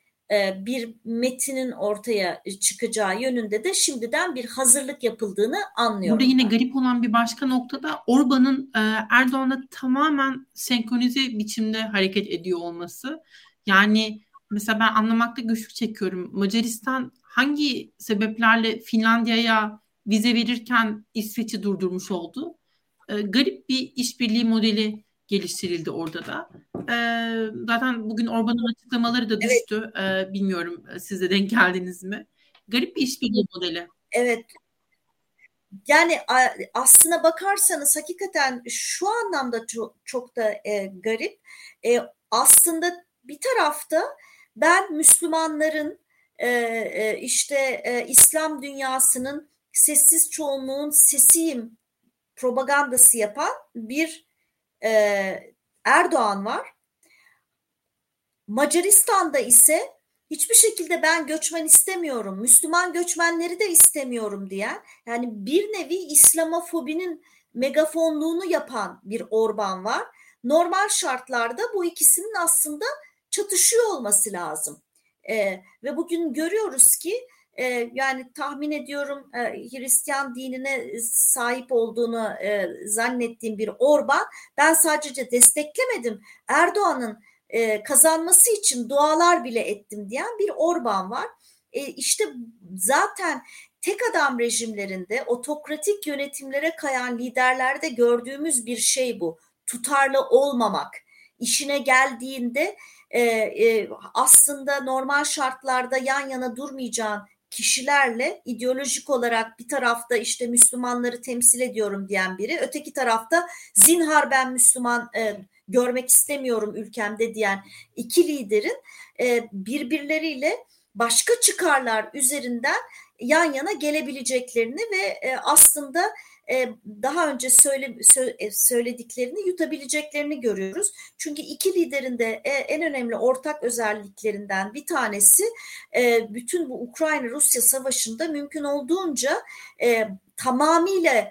bir metinin ortaya çıkacağı yönünde de şimdiden bir hazırlık yapıldığını anlıyorum. Burada yine garip olan bir başka noktada Orban'ın e, Erdoğan'la tamamen senkronize biçimde hareket ediyor olması. Yani mesela ben anlamakta güçlük çekiyorum. Macaristan hangi sebeplerle Finlandiya'ya vize verirken İsveç'i durdurmuş oldu. E, garip bir işbirliği modeli geliştirildi orada da. E, zaten bugün Orban'ın açıklamaları da düştü. Evet. E, bilmiyorum siz de denk geldiniz mi? Garip bir işbirliği modeli. Evet. Yani aslına bakarsanız hakikaten şu anlamda çok, çok da e, garip. E, aslında bir tarafta ben Müslümanların e, e, işte e, İslam dünyasının sessiz çoğunluğun sesiyim propagandası yapan bir e, Erdoğan var. Macaristan'da ise hiçbir şekilde ben göçmen istemiyorum, Müslüman göçmenleri de istemiyorum diyen, yani bir nevi İslamofobinin megafonluğunu yapan bir Orban var. Normal şartlarda bu ikisinin aslında çatışıyor olması lazım. Ee, ve bugün görüyoruz ki e, yani tahmin ediyorum e, Hristiyan dinine sahip olduğunu e, zannettiğim bir Orban ben sadece desteklemedim Erdoğan'ın e, kazanması için dualar bile ettim diyen bir Orban var. E, işte zaten tek adam rejimlerinde otokratik yönetimlere kayan liderlerde gördüğümüz bir şey bu. Tutarlı olmamak. İşine geldiğinde e, e, aslında normal şartlarda yan yana durmayacağın kişilerle ideolojik olarak bir tarafta işte Müslümanları temsil ediyorum diyen biri, öteki tarafta zinhar ben Müslüman e, görmek istemiyorum ülkemde diyen iki liderin e, birbirleriyle başka çıkarlar üzerinden yan yana gelebileceklerini ve e, aslında daha önce söyle, söylediklerini yutabileceklerini görüyoruz. Çünkü iki liderin de en önemli ortak özelliklerinden bir tanesi bütün bu Ukrayna-Rusya savaşında mümkün olduğunca tamamıyla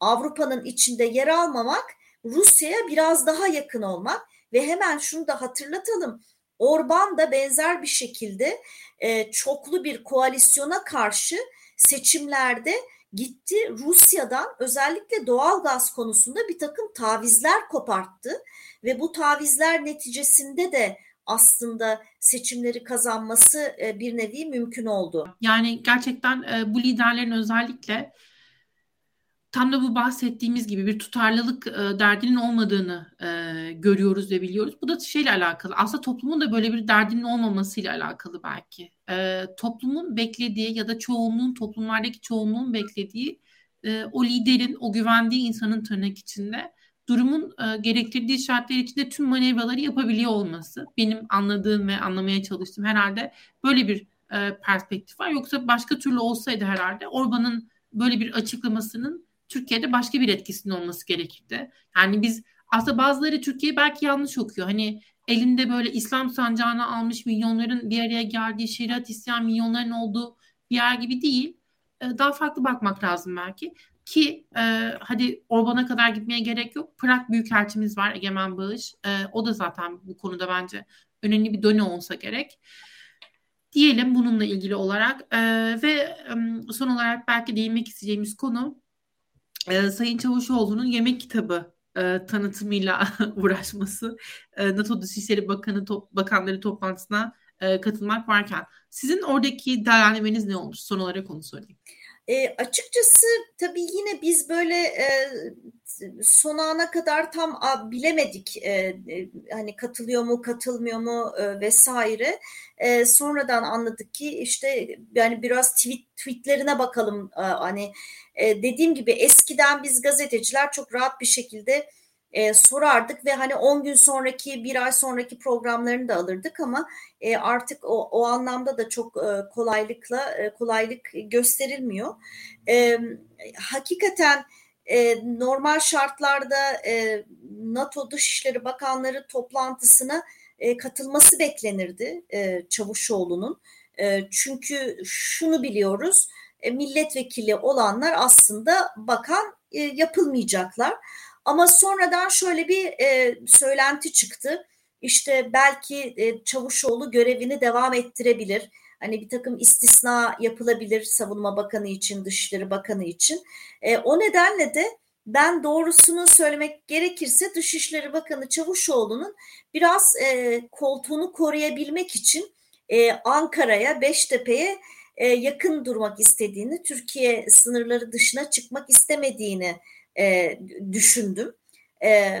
Avrupa'nın içinde yer almamak, Rusya'ya biraz daha yakın olmak ve hemen şunu da hatırlatalım. Orban da benzer bir şekilde e, çoklu bir koalisyona karşı seçimlerde gitti Rusya'dan özellikle doğal gaz konusunda bir takım tavizler koparttı ve bu tavizler neticesinde de aslında seçimleri kazanması e, bir nevi mümkün oldu. Yani gerçekten e, bu liderlerin özellikle tam da bu bahsettiğimiz gibi bir tutarlılık e, derdinin olmadığını e, görüyoruz ve biliyoruz. Bu da şeyle alakalı. Aslında toplumun da böyle bir derdinin olmamasıyla alakalı belki. E, toplumun beklediği ya da çoğunluğun toplumlardaki çoğunluğun beklediği e, o liderin, o güvendiği insanın tırnak içinde durumun e, gerektirdiği şartlar içinde tüm manevraları yapabiliyor olması. Benim anladığım ve anlamaya çalıştığım herhalde böyle bir e, perspektif var. Yoksa başka türlü olsaydı herhalde Orban'ın böyle bir açıklamasının Türkiye'de başka bir etkisinin olması gerekirdi. Yani biz aslında bazıları Türkiye belki yanlış okuyor. Hani elinde böyle İslam sancağını almış milyonların bir araya geldiği şeriat isyan milyonların olduğu bir yer gibi değil. Ee, daha farklı bakmak lazım belki. Ki e, hadi Orban'a kadar gitmeye gerek yok. Prag Büyükelçimiz var Egemen Bağış. E, o da zaten bu konuda bence önemli bir done olsa gerek. Diyelim bununla ilgili olarak e, ve e, son olarak belki değinmek isteyeceğimiz konu e, Sayın Çavuşoğlu'nun yemek kitabı e, tanıtımıyla uğraşması e, NATO Dışişleri Bakanı top, Bakanları toplantısına e, katılmak varken sizin oradaki değerlemeniz ne olmuş? Son olarak onu sorayım. E, açıkçası tabii yine biz böyle e, son ana kadar tam a, bilemedik e, e, hani katılıyor mu katılmıyor mu e, vesaire. E, sonradan anladık ki işte yani biraz tweet tweetlerine bakalım e, hani e, dediğim gibi eskiden biz gazeteciler çok rahat bir şekilde e, sorardık ve hani 10 gün sonraki bir ay sonraki programlarını da alırdık ama e, artık o, o anlamda da çok e, kolaylıkla e, kolaylık gösterilmiyor. E, hakikaten e, normal şartlarda e, NATO Dışişleri Bakanları toplantısına e, katılması beklenirdi e, Çavuşoğlu'nun. E, çünkü şunu biliyoruz e, milletvekili olanlar aslında bakan e, yapılmayacaklar. Ama sonradan şöyle bir e, söylenti çıktı. İşte belki e, Çavuşoğlu görevini devam ettirebilir. Hani bir takım istisna yapılabilir Savunma Bakanı için, Dışişleri Bakanı için. E, o nedenle de ben doğrusunu söylemek gerekirse Dışişleri Bakanı Çavuşoğlu'nun biraz e, koltuğunu koruyabilmek için e, Ankara'ya, Beştepe'ye e, yakın durmak istediğini, Türkiye sınırları dışına çıkmak istemediğini e, düşündüm. E,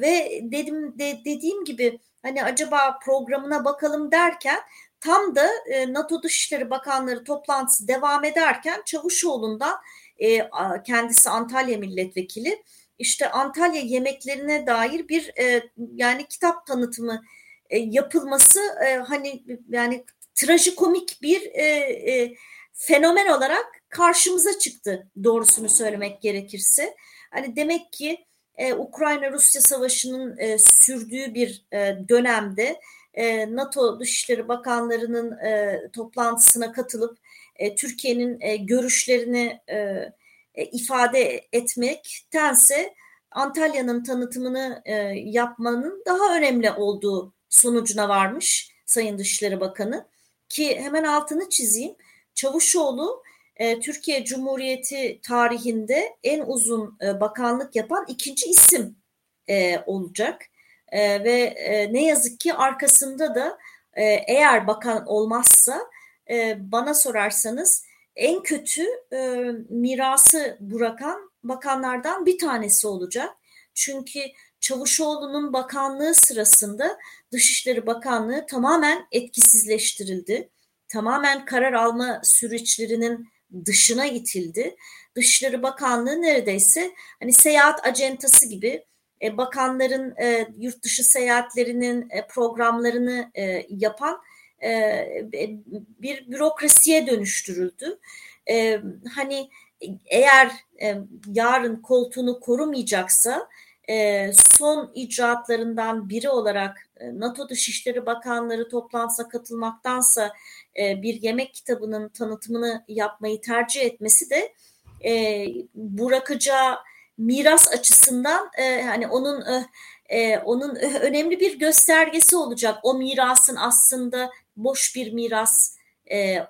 ve dedim de, dediğim gibi hani acaba programına bakalım derken tam da e, NATO Dışişleri Bakanları toplantısı devam ederken Çavuşoğlu'ndan e, kendisi Antalya milletvekili işte Antalya yemeklerine dair bir e, yani kitap tanıtımı e, yapılması e, hani yani trajikomik bir e, e, fenomen olarak karşımıza çıktı doğrusunu söylemek gerekirse. Hani demek ki e, Ukrayna-Rusya savaşının e, sürdüğü bir e, dönemde e, NATO Dışişleri Bakanlarının e, toplantısına katılıp e, Türkiye'nin e, görüşlerini e, e, ifade etmektense Antalya'nın tanıtımını e, yapmanın daha önemli olduğu sonucuna varmış Sayın Dışişleri Bakanı. Ki hemen altını çizeyim. Çavuşoğlu e, Türkiye Cumhuriyeti tarihinde en uzun e, bakanlık yapan ikinci isim e, olacak. E, ve e, ne yazık ki arkasında da e, eğer bakan olmazsa e, bana sorarsanız en kötü e, mirası bırakan bakanlardan bir tanesi olacak. Çünkü Çavuşoğlu'nun bakanlığı sırasında Dışişleri Bakanlığı tamamen etkisizleştirildi. Tamamen karar alma süreçlerinin dışına itildi. Dışişleri Bakanlığı neredeyse hani seyahat acentası gibi e, bakanların e, yurt dışı seyahatlerinin e, programlarını e, yapan e, bir bürokrasiye dönüştürüldü. E, hani eğer e, yarın koltuğunu korumayacaksa e, son icraatlarından biri olarak e, NATO Dışişleri Bakanları toplantısına katılmaktansa e, bir yemek kitabının tanıtımını yapmayı tercih etmesi de e, bırakacağı miras açısından e, hani onun e, e onun önemli bir göstergesi olacak. O mirasın aslında boş bir miras e,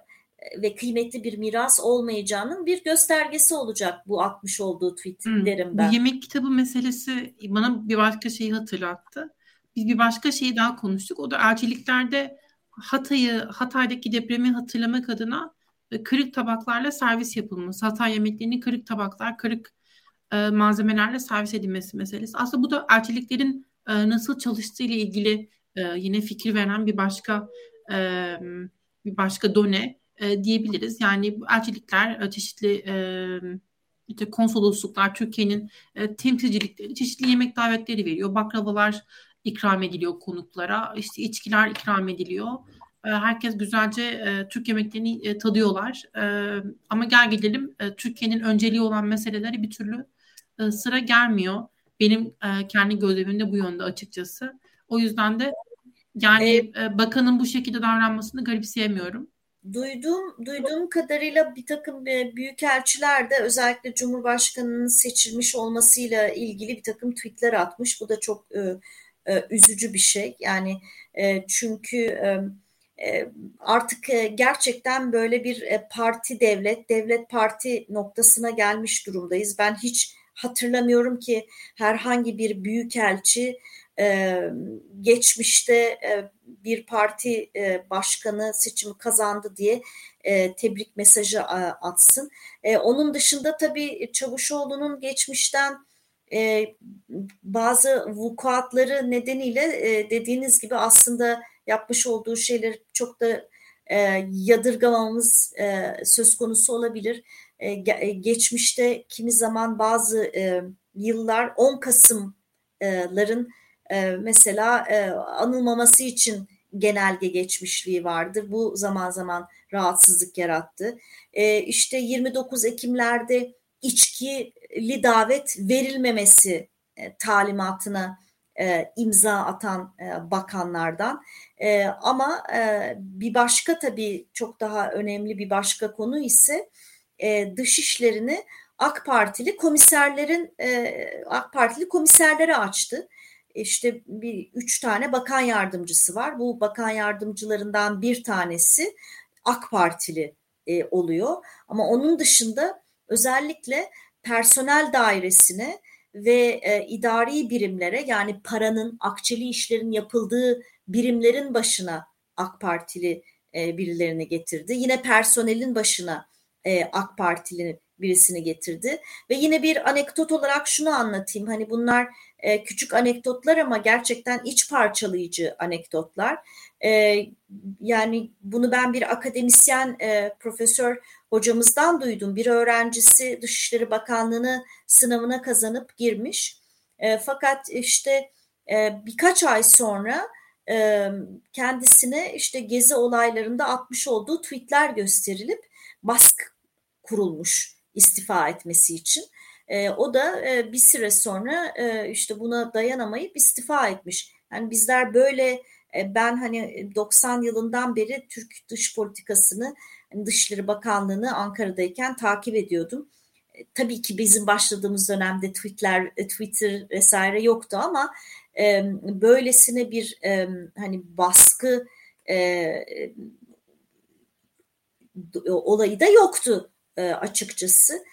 ve kıymetli bir miras olmayacağının bir göstergesi olacak bu atmış olduğu tweet hmm. derim ben. Bu yemek kitabı meselesi bana bir başka şeyi hatırlattı. Biz bir başka şeyi daha konuştuk. O da elçiliklerde Hatay'ı, Hatay'daki depremi hatırlamak adına e, kırık tabaklarla servis yapılması. Hatay yemeklerinin kırık tabaklar, kırık e, malzemelerle servis edilmesi meselesi. Aslında bu da elçiliklerin e, nasıl çalıştığı ile ilgili e, yine fikir veren bir başka e, bir başka done e, diyebiliriz. Yani elçilikler e, çeşitli e, işte konsolosluklar Türkiye'nin e, temsilcilikleri çeşitli yemek davetleri veriyor. Baklavalar ikram ediliyor konuklara. İşte içkiler ikram ediliyor. E, herkes güzelce e, Türk yemeklerini e, tadıyorlar. E, ama gel gelelim e, Türkiye'nin önceliği olan meseleleri bir türlü e, sıra gelmiyor. Benim e, kendi gözlemim bu yönde açıkçası. O yüzden de yani e, bakanın bu şekilde davranmasını garipseyemiyorum. Duyduğum, duyduğum kadarıyla bir takım e, büyükelçiler de özellikle Cumhurbaşkanı'nın seçilmiş olmasıyla ilgili bir takım tweetler atmış. Bu da çok e, e, üzücü bir şey. Yani e, çünkü e, e artık e, gerçekten böyle bir parti devlet, devlet parti noktasına gelmiş durumdayız. Ben hiç hatırlamıyorum ki herhangi bir büyükelçi e, geçmişte e, bir parti e, başkanı seçimi kazandı diye e, tebrik mesajı e, atsın. E, onun dışında tabii Çavuşoğlu'nun geçmişten e, bazı vukuatları nedeniyle e, dediğiniz gibi aslında yapmış olduğu şeyler çok da e, yadırgamamız e, söz konusu olabilir. E, e geçmişte kimi zaman bazı e, yıllar 10 Kasım'ların e, mesela e, anılmaması için genelge geçmişliği vardır. Bu zaman zaman rahatsızlık yarattı. E, işte 29 Ekim'lerde içkili davet verilmemesi e, talimatına e, imza atan bakanlardan. Ama bir başka tabii çok daha önemli bir başka konu ise dışişlerini AK Partili komiserlerin AK Partili komiserlere açtı işte bir üç tane bakan yardımcısı var. Bu bakan yardımcılarından bir tanesi AK Partili e, oluyor. Ama onun dışında özellikle personel dairesine ve e, idari birimlere yani paranın, akçeli işlerin yapıldığı birimlerin başına AK Partili e, birilerini getirdi. Yine personelin başına e, AK Partili birisini getirdi. Ve yine bir anekdot olarak şunu anlatayım. Hani bunlar e, küçük anekdotlar ama gerçekten iç parçalayıcı anekdotlar. E, yani bunu ben bir akademisyen e, profesör hocamızdan duydum. Bir öğrencisi Dışişleri Bakanlığı'nı sınavına kazanıp girmiş. Fakat işte birkaç ay sonra kendisine işte gezi olaylarında atmış olduğu tweetler gösterilip baskı kurulmuş istifa etmesi için. E, o da e, bir süre sonra e, işte buna dayanamayıp istifa etmiş. Yani bizler böyle e, ben hani 90 yılından beri Türk dış politikasını hani Dışişleri Bakanlığı'nı Ankara'dayken takip ediyordum. E, tabii ki bizim başladığımız dönemde tweetler, e, Twitter vesaire yoktu ama e, böylesine bir e, hani baskı e, olayı da yoktu e, açıkçası.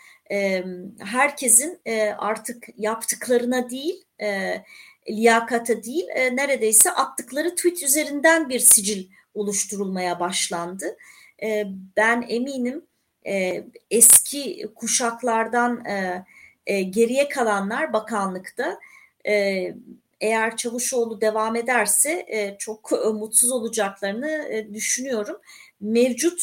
Herkesin e, artık yaptıklarına değil, e, liyakata değil, e, neredeyse attıkları tweet üzerinden bir sicil oluşturulmaya başlandı. Ben eminim eski kuşaklardan geriye kalanlar bakanlıkta eğer Çavuşoğlu devam ederse çok mutsuz olacaklarını düşünüyorum. Mevcut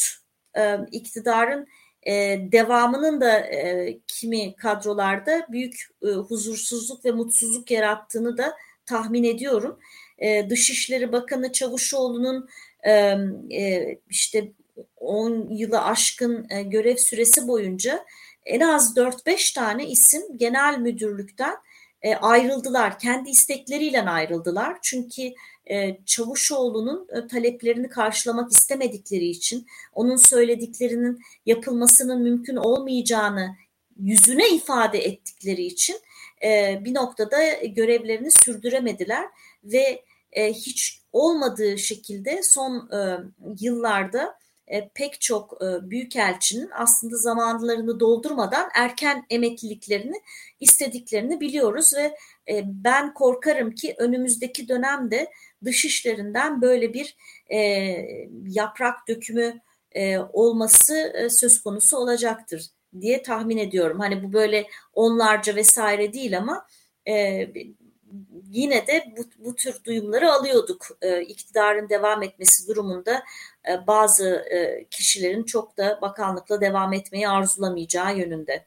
iktidarın e, devamının da e, kimi kadrolarda büyük e, huzursuzluk ve mutsuzluk yarattığını da tahmin ediyorum. E, Dışişleri Bakanı Çavuşoğlu'nun e, e, işte 10 yılı aşkın e, görev süresi boyunca en az 4-5 tane isim genel müdürlükten e, ayrıldılar. Kendi istekleriyle ayrıldılar. Çünkü Çavuşoğlu'nun e, taleplerini karşılamak istemedikleri için onun söylediklerinin yapılmasının mümkün olmayacağını yüzüne ifade ettikleri için e, bir noktada görevlerini sürdüremediler ve e, hiç olmadığı şekilde son e, yıllarda e, pek çok e, büyükelçinin aslında zamanlarını doldurmadan erken emekliliklerini istediklerini biliyoruz ve e, ben korkarım ki önümüzdeki dönemde dışişlerinden böyle bir e, yaprak dökümü e, olması e, söz konusu olacaktır diye tahmin ediyorum. Hani bu böyle onlarca vesaire değil ama e, yine de bu, bu tür duyumları alıyorduk. E, iktidarın devam etmesi durumunda e, bazı e, kişilerin çok da bakanlıkla devam etmeyi arzulamayacağı yönünde.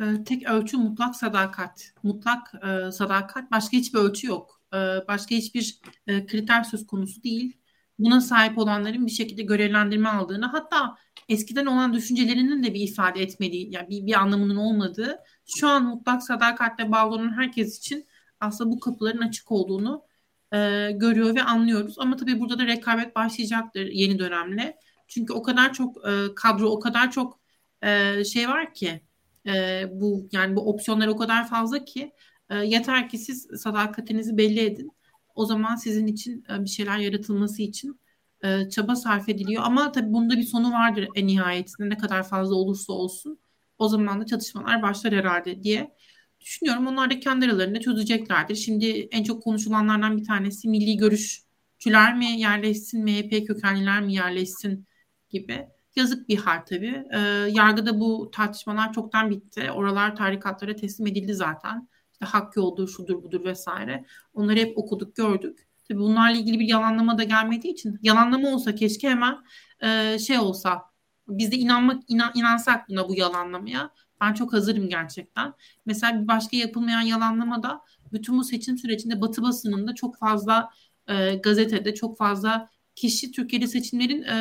E, tek ölçü mutlak sadakat. Mutlak e, sadakat başka hiçbir ölçü yok. E, başka hiçbir e, kriter söz konusu değil. Buna sahip olanların bir şekilde görevlendirme aldığını hatta eskiden olan düşüncelerinin de bir ifade etmediği yani bir, bir anlamının olmadığı şu an mutlak sadakatle bağlı olan herkes için aslında bu kapıların açık olduğunu e, görüyor ve anlıyoruz. Ama tabii burada da rekabet başlayacaktır yeni dönemle. Çünkü o kadar çok e, kadro, o kadar çok e, şey var ki e, bu yani bu opsiyonlar o kadar fazla ki e, yeter ki siz sadakatinizi belli edin. O zaman sizin için e, bir şeyler yaratılması için e, çaba sarf ediliyor. Ama tabii bunda bir sonu vardır en nihayetinde ne kadar fazla olursa olsun. O zaman da çatışmalar başlar herhalde diye düşünüyorum. Onlar da kendi aralarında çözeceklerdir. Şimdi en çok konuşulanlardan bir tanesi milli görüşçüler mi yerleşsin, MHP kökenliler mi yerleşsin gibi. Yazık bir hal tabii. E, yargıda bu tartışmalar çoktan bitti. Oralar tarikatlara teslim edildi zaten. İşte hak yoldur, şudur budur vesaire. Onları hep okuduk, gördük. Tabii bunlarla ilgili bir yalanlama da gelmediği için yalanlama olsa keşke hemen e, şey olsa biz de inanmak inan, inansak buna bu yalanlamaya. Ben çok hazırım gerçekten. Mesela bir başka yapılmayan yalanlama da bütün bu seçim sürecinde Batı basınında çok fazla e, gazetede çok fazla kişi Türkiye'de seçimlerin e,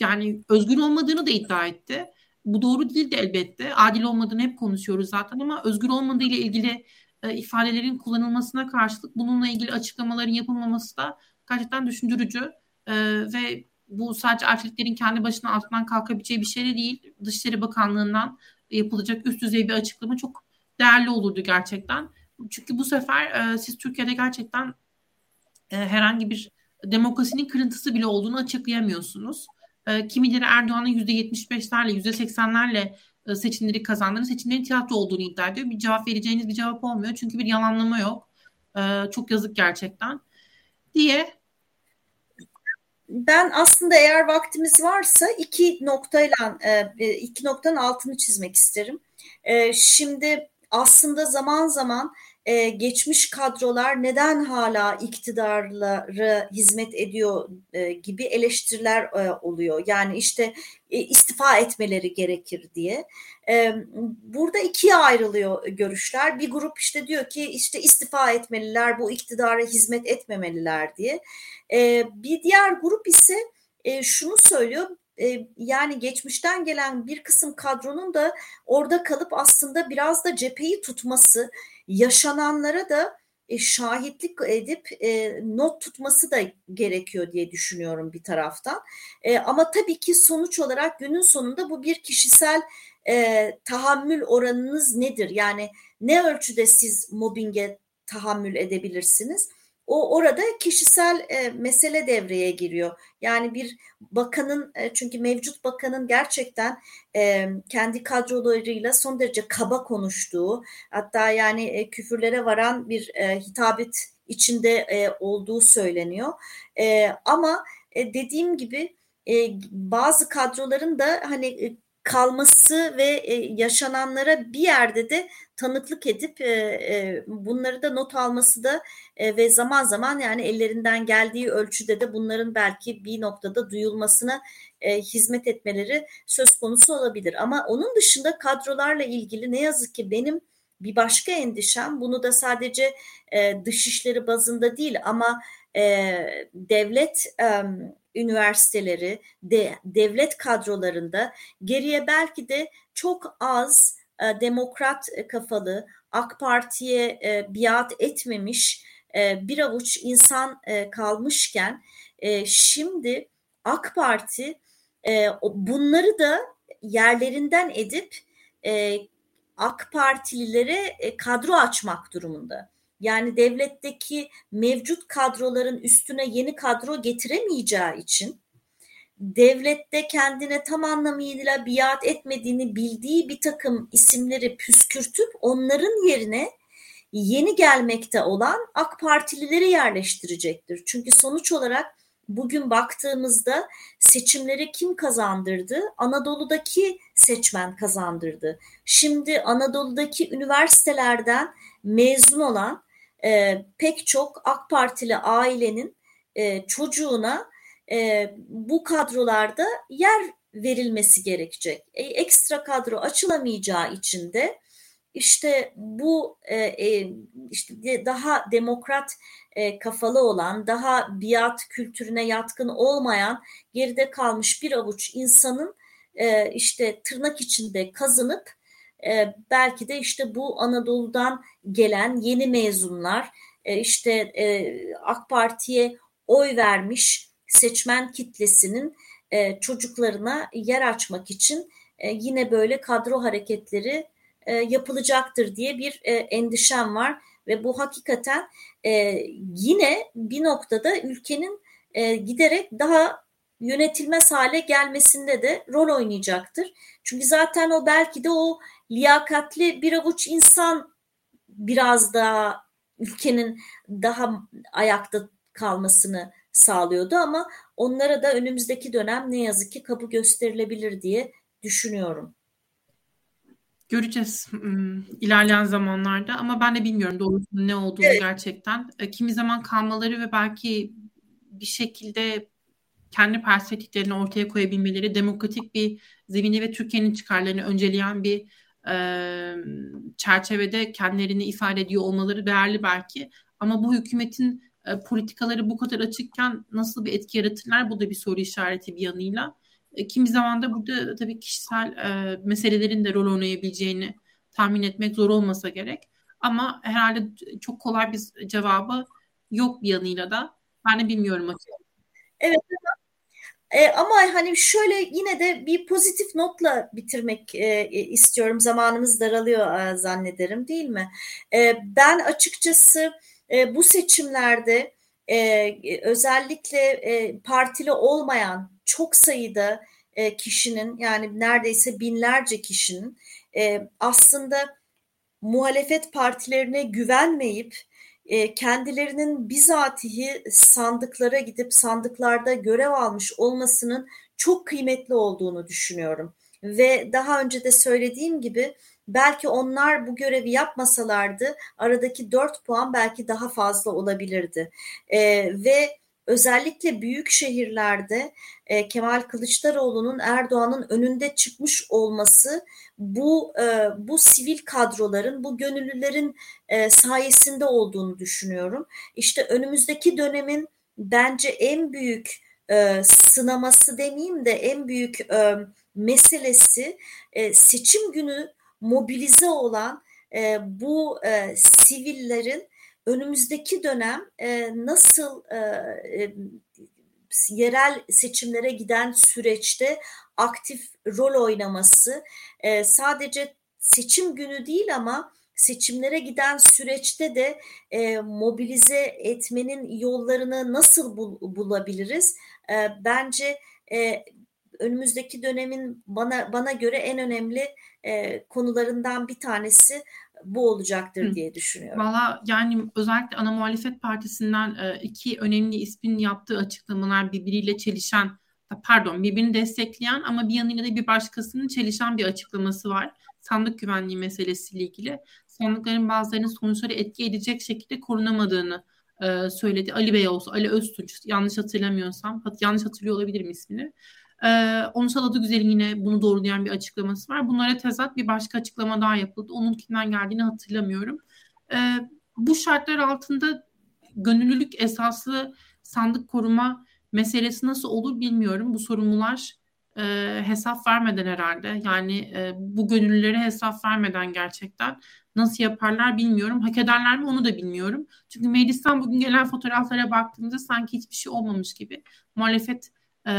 yani özgür olmadığını da iddia etti. Bu doğru değil de elbette. Adil olmadığını hep konuşuyoruz zaten ama özgür olmadığı ile ilgili e, ifadelerin kullanılmasına karşılık bununla ilgili açıklamaların yapılmaması da gerçekten düşündürücü e, ve bu sadece erkeklerin kendi başına altından kalkabileceği bir şey de değil. Dışişleri Bakanlığı'ndan yapılacak üst düzey bir açıklama çok değerli olurdu gerçekten. Çünkü bu sefer e, siz Türkiye'de gerçekten e, herhangi bir demokrasinin kırıntısı bile olduğunu açıklayamıyorsunuz. E, kimileri Erdoğan'ın %75'lerle, %80'lerle e, seçimleri kazandığını, seçimlerin tiyatro olduğunu iddia ediyor. Bir cevap vereceğiniz bir cevap olmuyor. Çünkü bir yalanlama yok. E, çok yazık gerçekten. Diye ben aslında eğer vaktimiz varsa iki noktayla e, e, iki noktanın altını çizmek isterim. E, şimdi aslında zaman zaman e, geçmiş kadrolar neden hala iktidarları hizmet ediyor e, gibi eleştiriler e, oluyor. Yani işte e, istifa etmeleri gerekir diye. E, burada ikiye ayrılıyor görüşler. Bir grup işte diyor ki işte istifa etmeliler, bu iktidara hizmet etmemeliler diye. E, bir diğer grup ise e, şunu söylüyor e, yani geçmişten gelen bir kısım kadronun da orada kalıp aslında biraz da cepheyi tutması, yaşananlara da e, şahitlik edip e, not tutması da gerekiyor diye düşünüyorum bir taraftan. E, ama tabii ki sonuç olarak günün sonunda bu bir kişisel e, tahammül oranınız nedir? Yani ne ölçüde siz mobbinge tahammül edebilirsiniz? O orada kişisel e, mesele devreye giriyor. Yani bir bakanın e, çünkü mevcut bakanın gerçekten e, kendi kadrolarıyla son derece kaba konuştuğu hatta yani e, küfürlere varan bir e, hitabet içinde e, olduğu söyleniyor. E, ama e, dediğim gibi e, bazı kadroların da hani e, kalması ve e, yaşananlara bir yerde de tanıklık edip e, e, bunları da not alması da ve zaman zaman yani ellerinden geldiği ölçüde de bunların belki bir noktada duyulmasına hizmet etmeleri söz konusu olabilir. Ama onun dışında kadrolarla ilgili ne yazık ki benim bir başka endişem bunu da sadece dışişleri bazında değil ama devlet üniversiteleri, de, devlet kadrolarında geriye belki de çok az e, demokrat kafalı, AK Parti'ye e, biat etmemiş e, bir avuç insan e, kalmışken e, şimdi AK Parti e, bunları da yerlerinden edip e, AK Partililere e, kadro açmak durumunda. Yani devletteki mevcut kadroların üstüne yeni kadro getiremeyeceği için devlette kendine tam anlamıyla biat etmediğini bildiği bir takım isimleri püskürtüp onların yerine yeni gelmekte olan AK Partilileri yerleştirecektir. Çünkü sonuç olarak bugün baktığımızda seçimleri kim kazandırdı? Anadolu'daki seçmen kazandırdı. Şimdi Anadolu'daki üniversitelerden mezun olan e, pek çok AK Partili ailenin e, çocuğuna e, bu kadrolarda yer verilmesi gerekecek. E, ekstra kadro açılamayacağı için de işte bu e, e, işte daha demokrat e, kafalı olan, daha biat kültürüne yatkın olmayan, geride kalmış bir avuç insanın e, işte tırnak içinde kazınıp e, belki de işte bu Anadolu'dan gelen yeni mezunlar, e, işte e, AK Parti'ye oy vermiş seçmen kitlesinin e, çocuklarına yer açmak için e, yine böyle kadro hareketleri e, yapılacaktır diye bir e, endişem var ve bu hakikaten e, yine bir noktada ülkenin e, giderek daha yönetilmez hale gelmesinde de rol oynayacaktır. Çünkü zaten o belki de o liyakatli bir avuç insan biraz daha ülkenin daha ayakta kalmasını sağlıyordu ama onlara da önümüzdeki dönem ne yazık ki kapı gösterilebilir diye düşünüyorum. Göreceğiz ilerleyen zamanlarda ama ben de bilmiyorum doğrusunun ne olduğunu evet. gerçekten. E, kimi zaman kalmaları ve belki bir şekilde kendi perspektiflerini ortaya koyabilmeleri, demokratik bir zemini ve Türkiye'nin çıkarlarını önceleyen bir e, çerçevede kendilerini ifade ediyor olmaları değerli belki. Ama bu hükümetin e, politikaları bu kadar açıkken nasıl bir etki yaratırlar? Bu da bir soru işareti bir yanıyla. E, kimi zaman da burada tabii kişisel e, meselelerin de rol oynayabileceğini tahmin etmek zor olmasa gerek. Ama herhalde çok kolay bir cevabı yok bir yanıyla da. Ben de bilmiyorum açıkçası. Evet e, ama hani şöyle yine de bir pozitif notla bitirmek e, istiyorum. Zamanımız daralıyor e, zannederim değil mi? E, ben açıkçası e, bu seçimlerde e, özellikle e, partili olmayan çok sayıda e, kişinin yani neredeyse binlerce kişinin e, aslında muhalefet partilerine güvenmeyip e, kendilerinin bizatihi sandıklara gidip sandıklarda görev almış olmasının çok kıymetli olduğunu düşünüyorum. Ve daha önce de söylediğim gibi belki onlar bu görevi yapmasalardı aradaki 4 puan belki daha fazla olabilirdi. E, ve özellikle büyük şehirlerde e, Kemal Kılıçdaroğlu'nun Erdoğan'ın önünde çıkmış olması bu e, bu sivil kadroların, bu gönüllülerin e, sayesinde olduğunu düşünüyorum. İşte önümüzdeki dönemin bence en büyük e, sınaması demeyeyim de en büyük e, meselesi e, seçim günü mobilize olan e, bu e, sivillerin önümüzdeki dönem e, nasıl e, e, yerel seçimlere giden süreçte aktif rol oynaması e, sadece seçim günü değil ama seçimlere giden süreçte de e, mobilize etmenin yollarını nasıl bul, bulabiliriz? E, bence e, önümüzdeki dönemin bana bana göre en önemli e, konularından bir tanesi bu olacaktır diye düşünüyorum. Valla yani özellikle ana muhalefet partisinden e, iki önemli ismin yaptığı açıklamalar birbiriyle çelişen pardon birbirini destekleyen ama bir yanıyla da bir başkasının çelişen bir açıklaması var. Sandık güvenliği meselesiyle ilgili. Sandıkların bazılarının sonuçları etki edecek şekilde korunamadığını e, söyledi. Ali Bey olsa, Ali Öztunç yanlış hatırlamıyorsam, yanlış hatırlıyor olabilirim ismini. Ee, Onursal Adıgüzel'in yine bunu doğrulayan bir açıklaması var. Bunlara tezat bir başka açıklama daha yapıldı. Onun kimden geldiğini hatırlamıyorum. Ee, bu şartlar altında gönüllülük esaslı sandık koruma meselesi nasıl olur bilmiyorum. Bu sorumlular e, hesap vermeden herhalde. Yani e, bu gönüllülere hesap vermeden gerçekten nasıl yaparlar bilmiyorum. Hak ederler mi onu da bilmiyorum. Çünkü meclisten bugün gelen fotoğraflara baktığımızda sanki hiçbir şey olmamış gibi. Muhalefet e,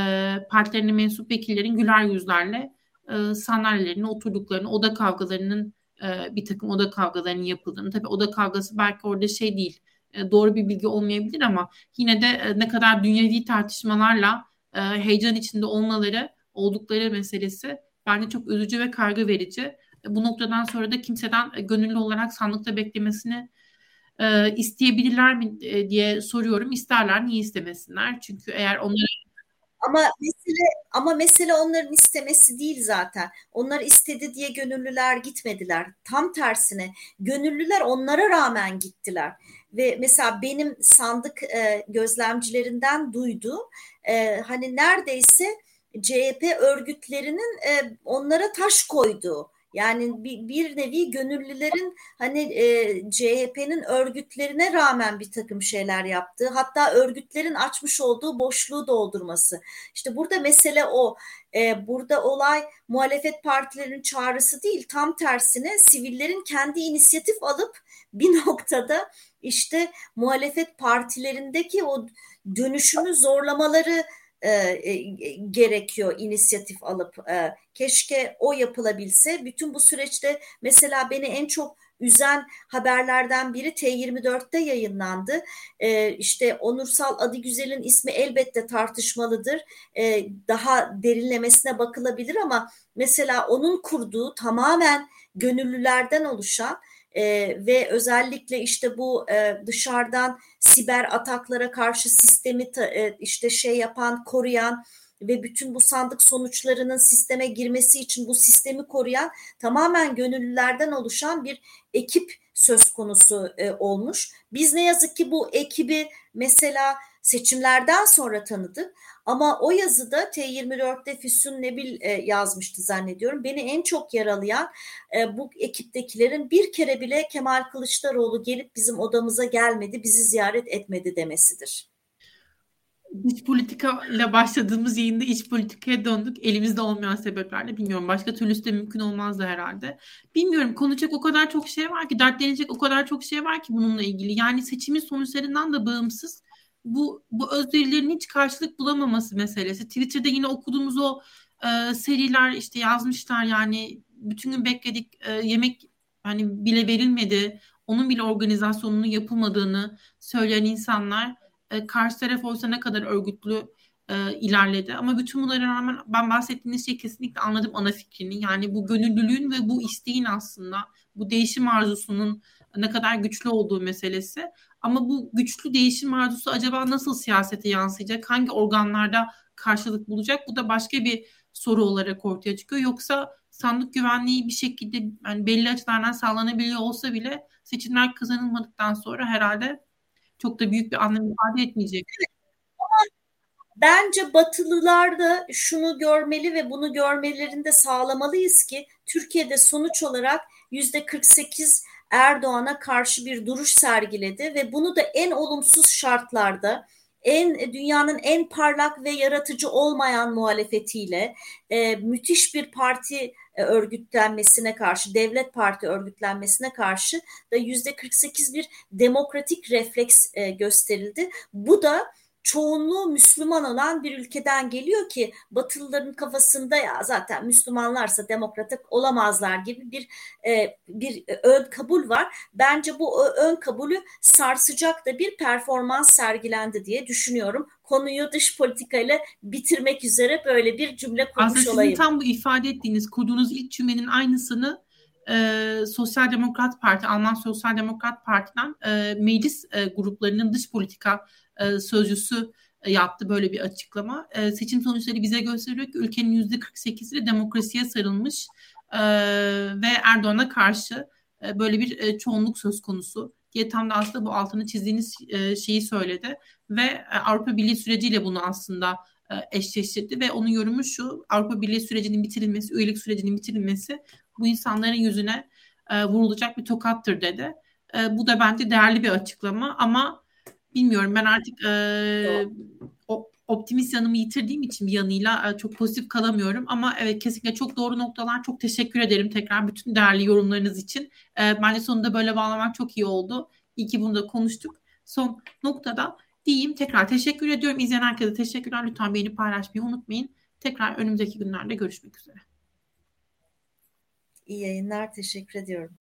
partilerine mensup vekillerin güler yüzlerle e, sandalyelerine oturduklarını, oda kavgalarının e, bir takım oda kavgalarının yapıldığını. Tabii oda kavgası belki orada şey değil, e, doğru bir bilgi olmayabilir ama yine de e, ne kadar dünyevi tartışmalarla e, heyecan içinde olmaları, oldukları meselesi bence çok üzücü ve kargı verici. E, bu noktadan sonra da kimseden e, gönüllü olarak sandıkta beklemesini e, isteyebilirler mi e, diye soruyorum. İsterler, niye istemesinler? Çünkü eğer onlara ama mesele ama mesele onların istemesi değil zaten. Onlar istedi diye gönüllüler gitmediler. Tam tersine gönüllüler onlara rağmen gittiler. Ve mesela benim sandık e, gözlemcilerinden duyduğum e, hani neredeyse CHP örgütlerinin e, onlara taş koyduğu yani bir, bir nevi gönüllülerin hani e, CHP'nin örgütlerine rağmen bir takım şeyler yaptığı hatta örgütlerin açmış olduğu boşluğu doldurması. İşte burada mesele o. E, burada olay muhalefet partilerinin çağrısı değil tam tersine sivillerin kendi inisiyatif alıp bir noktada işte muhalefet partilerindeki o dönüşümü zorlamaları e, e, gerekiyor inisiyatif alıp e, keşke o yapılabilse. Bütün bu süreçte mesela beni en çok üzen haberlerden biri T24'te yayınlandı. Ee, işte Onursal Adigüzel'in ismi elbette tartışmalıdır. Ee, daha derinlemesine bakılabilir ama mesela onun kurduğu tamamen gönüllülerden oluşan e, ve özellikle işte bu e, dışarıdan siber ataklara karşı sistemi e, işte şey yapan, koruyan ve bütün bu sandık sonuçlarının sisteme girmesi için bu sistemi koruyan tamamen gönüllülerden oluşan bir ekip söz konusu e, olmuş. Biz ne yazık ki bu ekibi mesela seçimlerden sonra tanıdık ama o yazıda T24'te Füsun Nebil e, yazmıştı zannediyorum. Beni en çok yaralayan e, bu ekiptekilerin bir kere bile Kemal Kılıçdaroğlu gelip bizim odamıza gelmedi, bizi ziyaret etmedi demesidir. İç politika ile başladığımız yayında iç politikaya döndük. Elimizde olmayan sebeplerle bilmiyorum. Başka türlüsü de mümkün olmazdı herhalde. Bilmiyorum konuşacak o kadar çok şey var ki, dertlenecek o kadar çok şey var ki bununla ilgili. Yani seçimin sonuçlarından da bağımsız bu bu özverilerin hiç karşılık bulamaması meselesi. Twitter'da yine okuduğumuz o e, seriler işte yazmışlar yani bütün gün bekledik e, yemek hani bile verilmedi. Onun bile organizasyonunun yapılmadığını söyleyen insanlar e, karşı taraf olsa ne kadar örgütlü e, ilerledi. Ama bütün bunlara rağmen ben bahsettiğiniz şey kesinlikle anladım ana fikrini. Yani bu gönüllülüğün ve bu isteğin aslında bu değişim arzusunun ne kadar güçlü olduğu meselesi. Ama bu güçlü değişim arzusu acaba nasıl siyasete yansıyacak? Hangi organlarda karşılık bulacak? Bu da başka bir soru olarak ortaya çıkıyor. Yoksa sandık güvenliği bir şekilde yani belli açılardan sağlanabiliyor olsa bile seçimler kazanılmadıktan sonra herhalde çok da büyük bir anlam ifade etmeyecek. Bence Batılılar da şunu görmeli ve bunu görmelerinde sağlamalıyız ki Türkiye'de sonuç olarak yüzde 48 Erdoğan'a karşı bir duruş sergiledi ve bunu da en olumsuz şartlarda en dünyanın en parlak ve yaratıcı olmayan muhalefetiyle e, müthiş bir parti e, örgütlenmesine karşı, devlet parti örgütlenmesine karşı da yüzde 48 bir demokratik refleks e, gösterildi. Bu da çoğunluğu Müslüman olan bir ülkeden geliyor ki Batılıların kafasında ya zaten Müslümanlarsa demokratik olamazlar gibi bir e, bir ön kabul var. Bence bu ön kabulü sarsacak da bir performans sergilendi diye düşünüyorum. Konuyu dış politikayla bitirmek üzere böyle bir cümle kurmuş Aslında olayım. Aslında tam bu ifade ettiğiniz, kurduğunuz ilk cümlenin aynısını e, Sosyal Demokrat Parti, Alman Sosyal Demokrat Parti'den e, meclis e, gruplarının dış politika e, sözcüsü e, yaptı böyle bir açıklama. E, seçim sonuçları bize gösteriyor ki ülkenin yüzde 48'i demokrasiye sarılmış ve Erdoğan'a karşı böyle bir çoğunluk söz konusu diye tam da aslında bu altını çizdiğiniz şeyi söyledi ve Avrupa Birliği süreciyle bunu aslında e, eşleştirdi ve onun yorumu şu Avrupa Birliği sürecinin bitirilmesi, üyelik sürecinin bitirilmesi bu insanların yüzüne vurulacak bir tokattır dedi. Bu da bence değerli bir açıklama ama bilmiyorum ben artık e, o optimist yanımı yitirdiğim için bir yanıyla e, çok pozitif kalamıyorum. Ama evet kesinlikle çok doğru noktalar. Çok teşekkür ederim tekrar bütün değerli yorumlarınız için. E, bence sonunda böyle bağlamak çok iyi oldu. İyi ki bunu da konuştuk. Son noktada diyeyim tekrar teşekkür ediyorum. İzleyen herkese teşekkürler. Lütfen beğenip paylaşmayı unutmayın. Tekrar önümüzdeki günlerde görüşmek üzere. İyi yayınlar. Teşekkür ediyorum.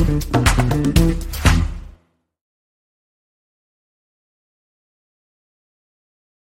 Música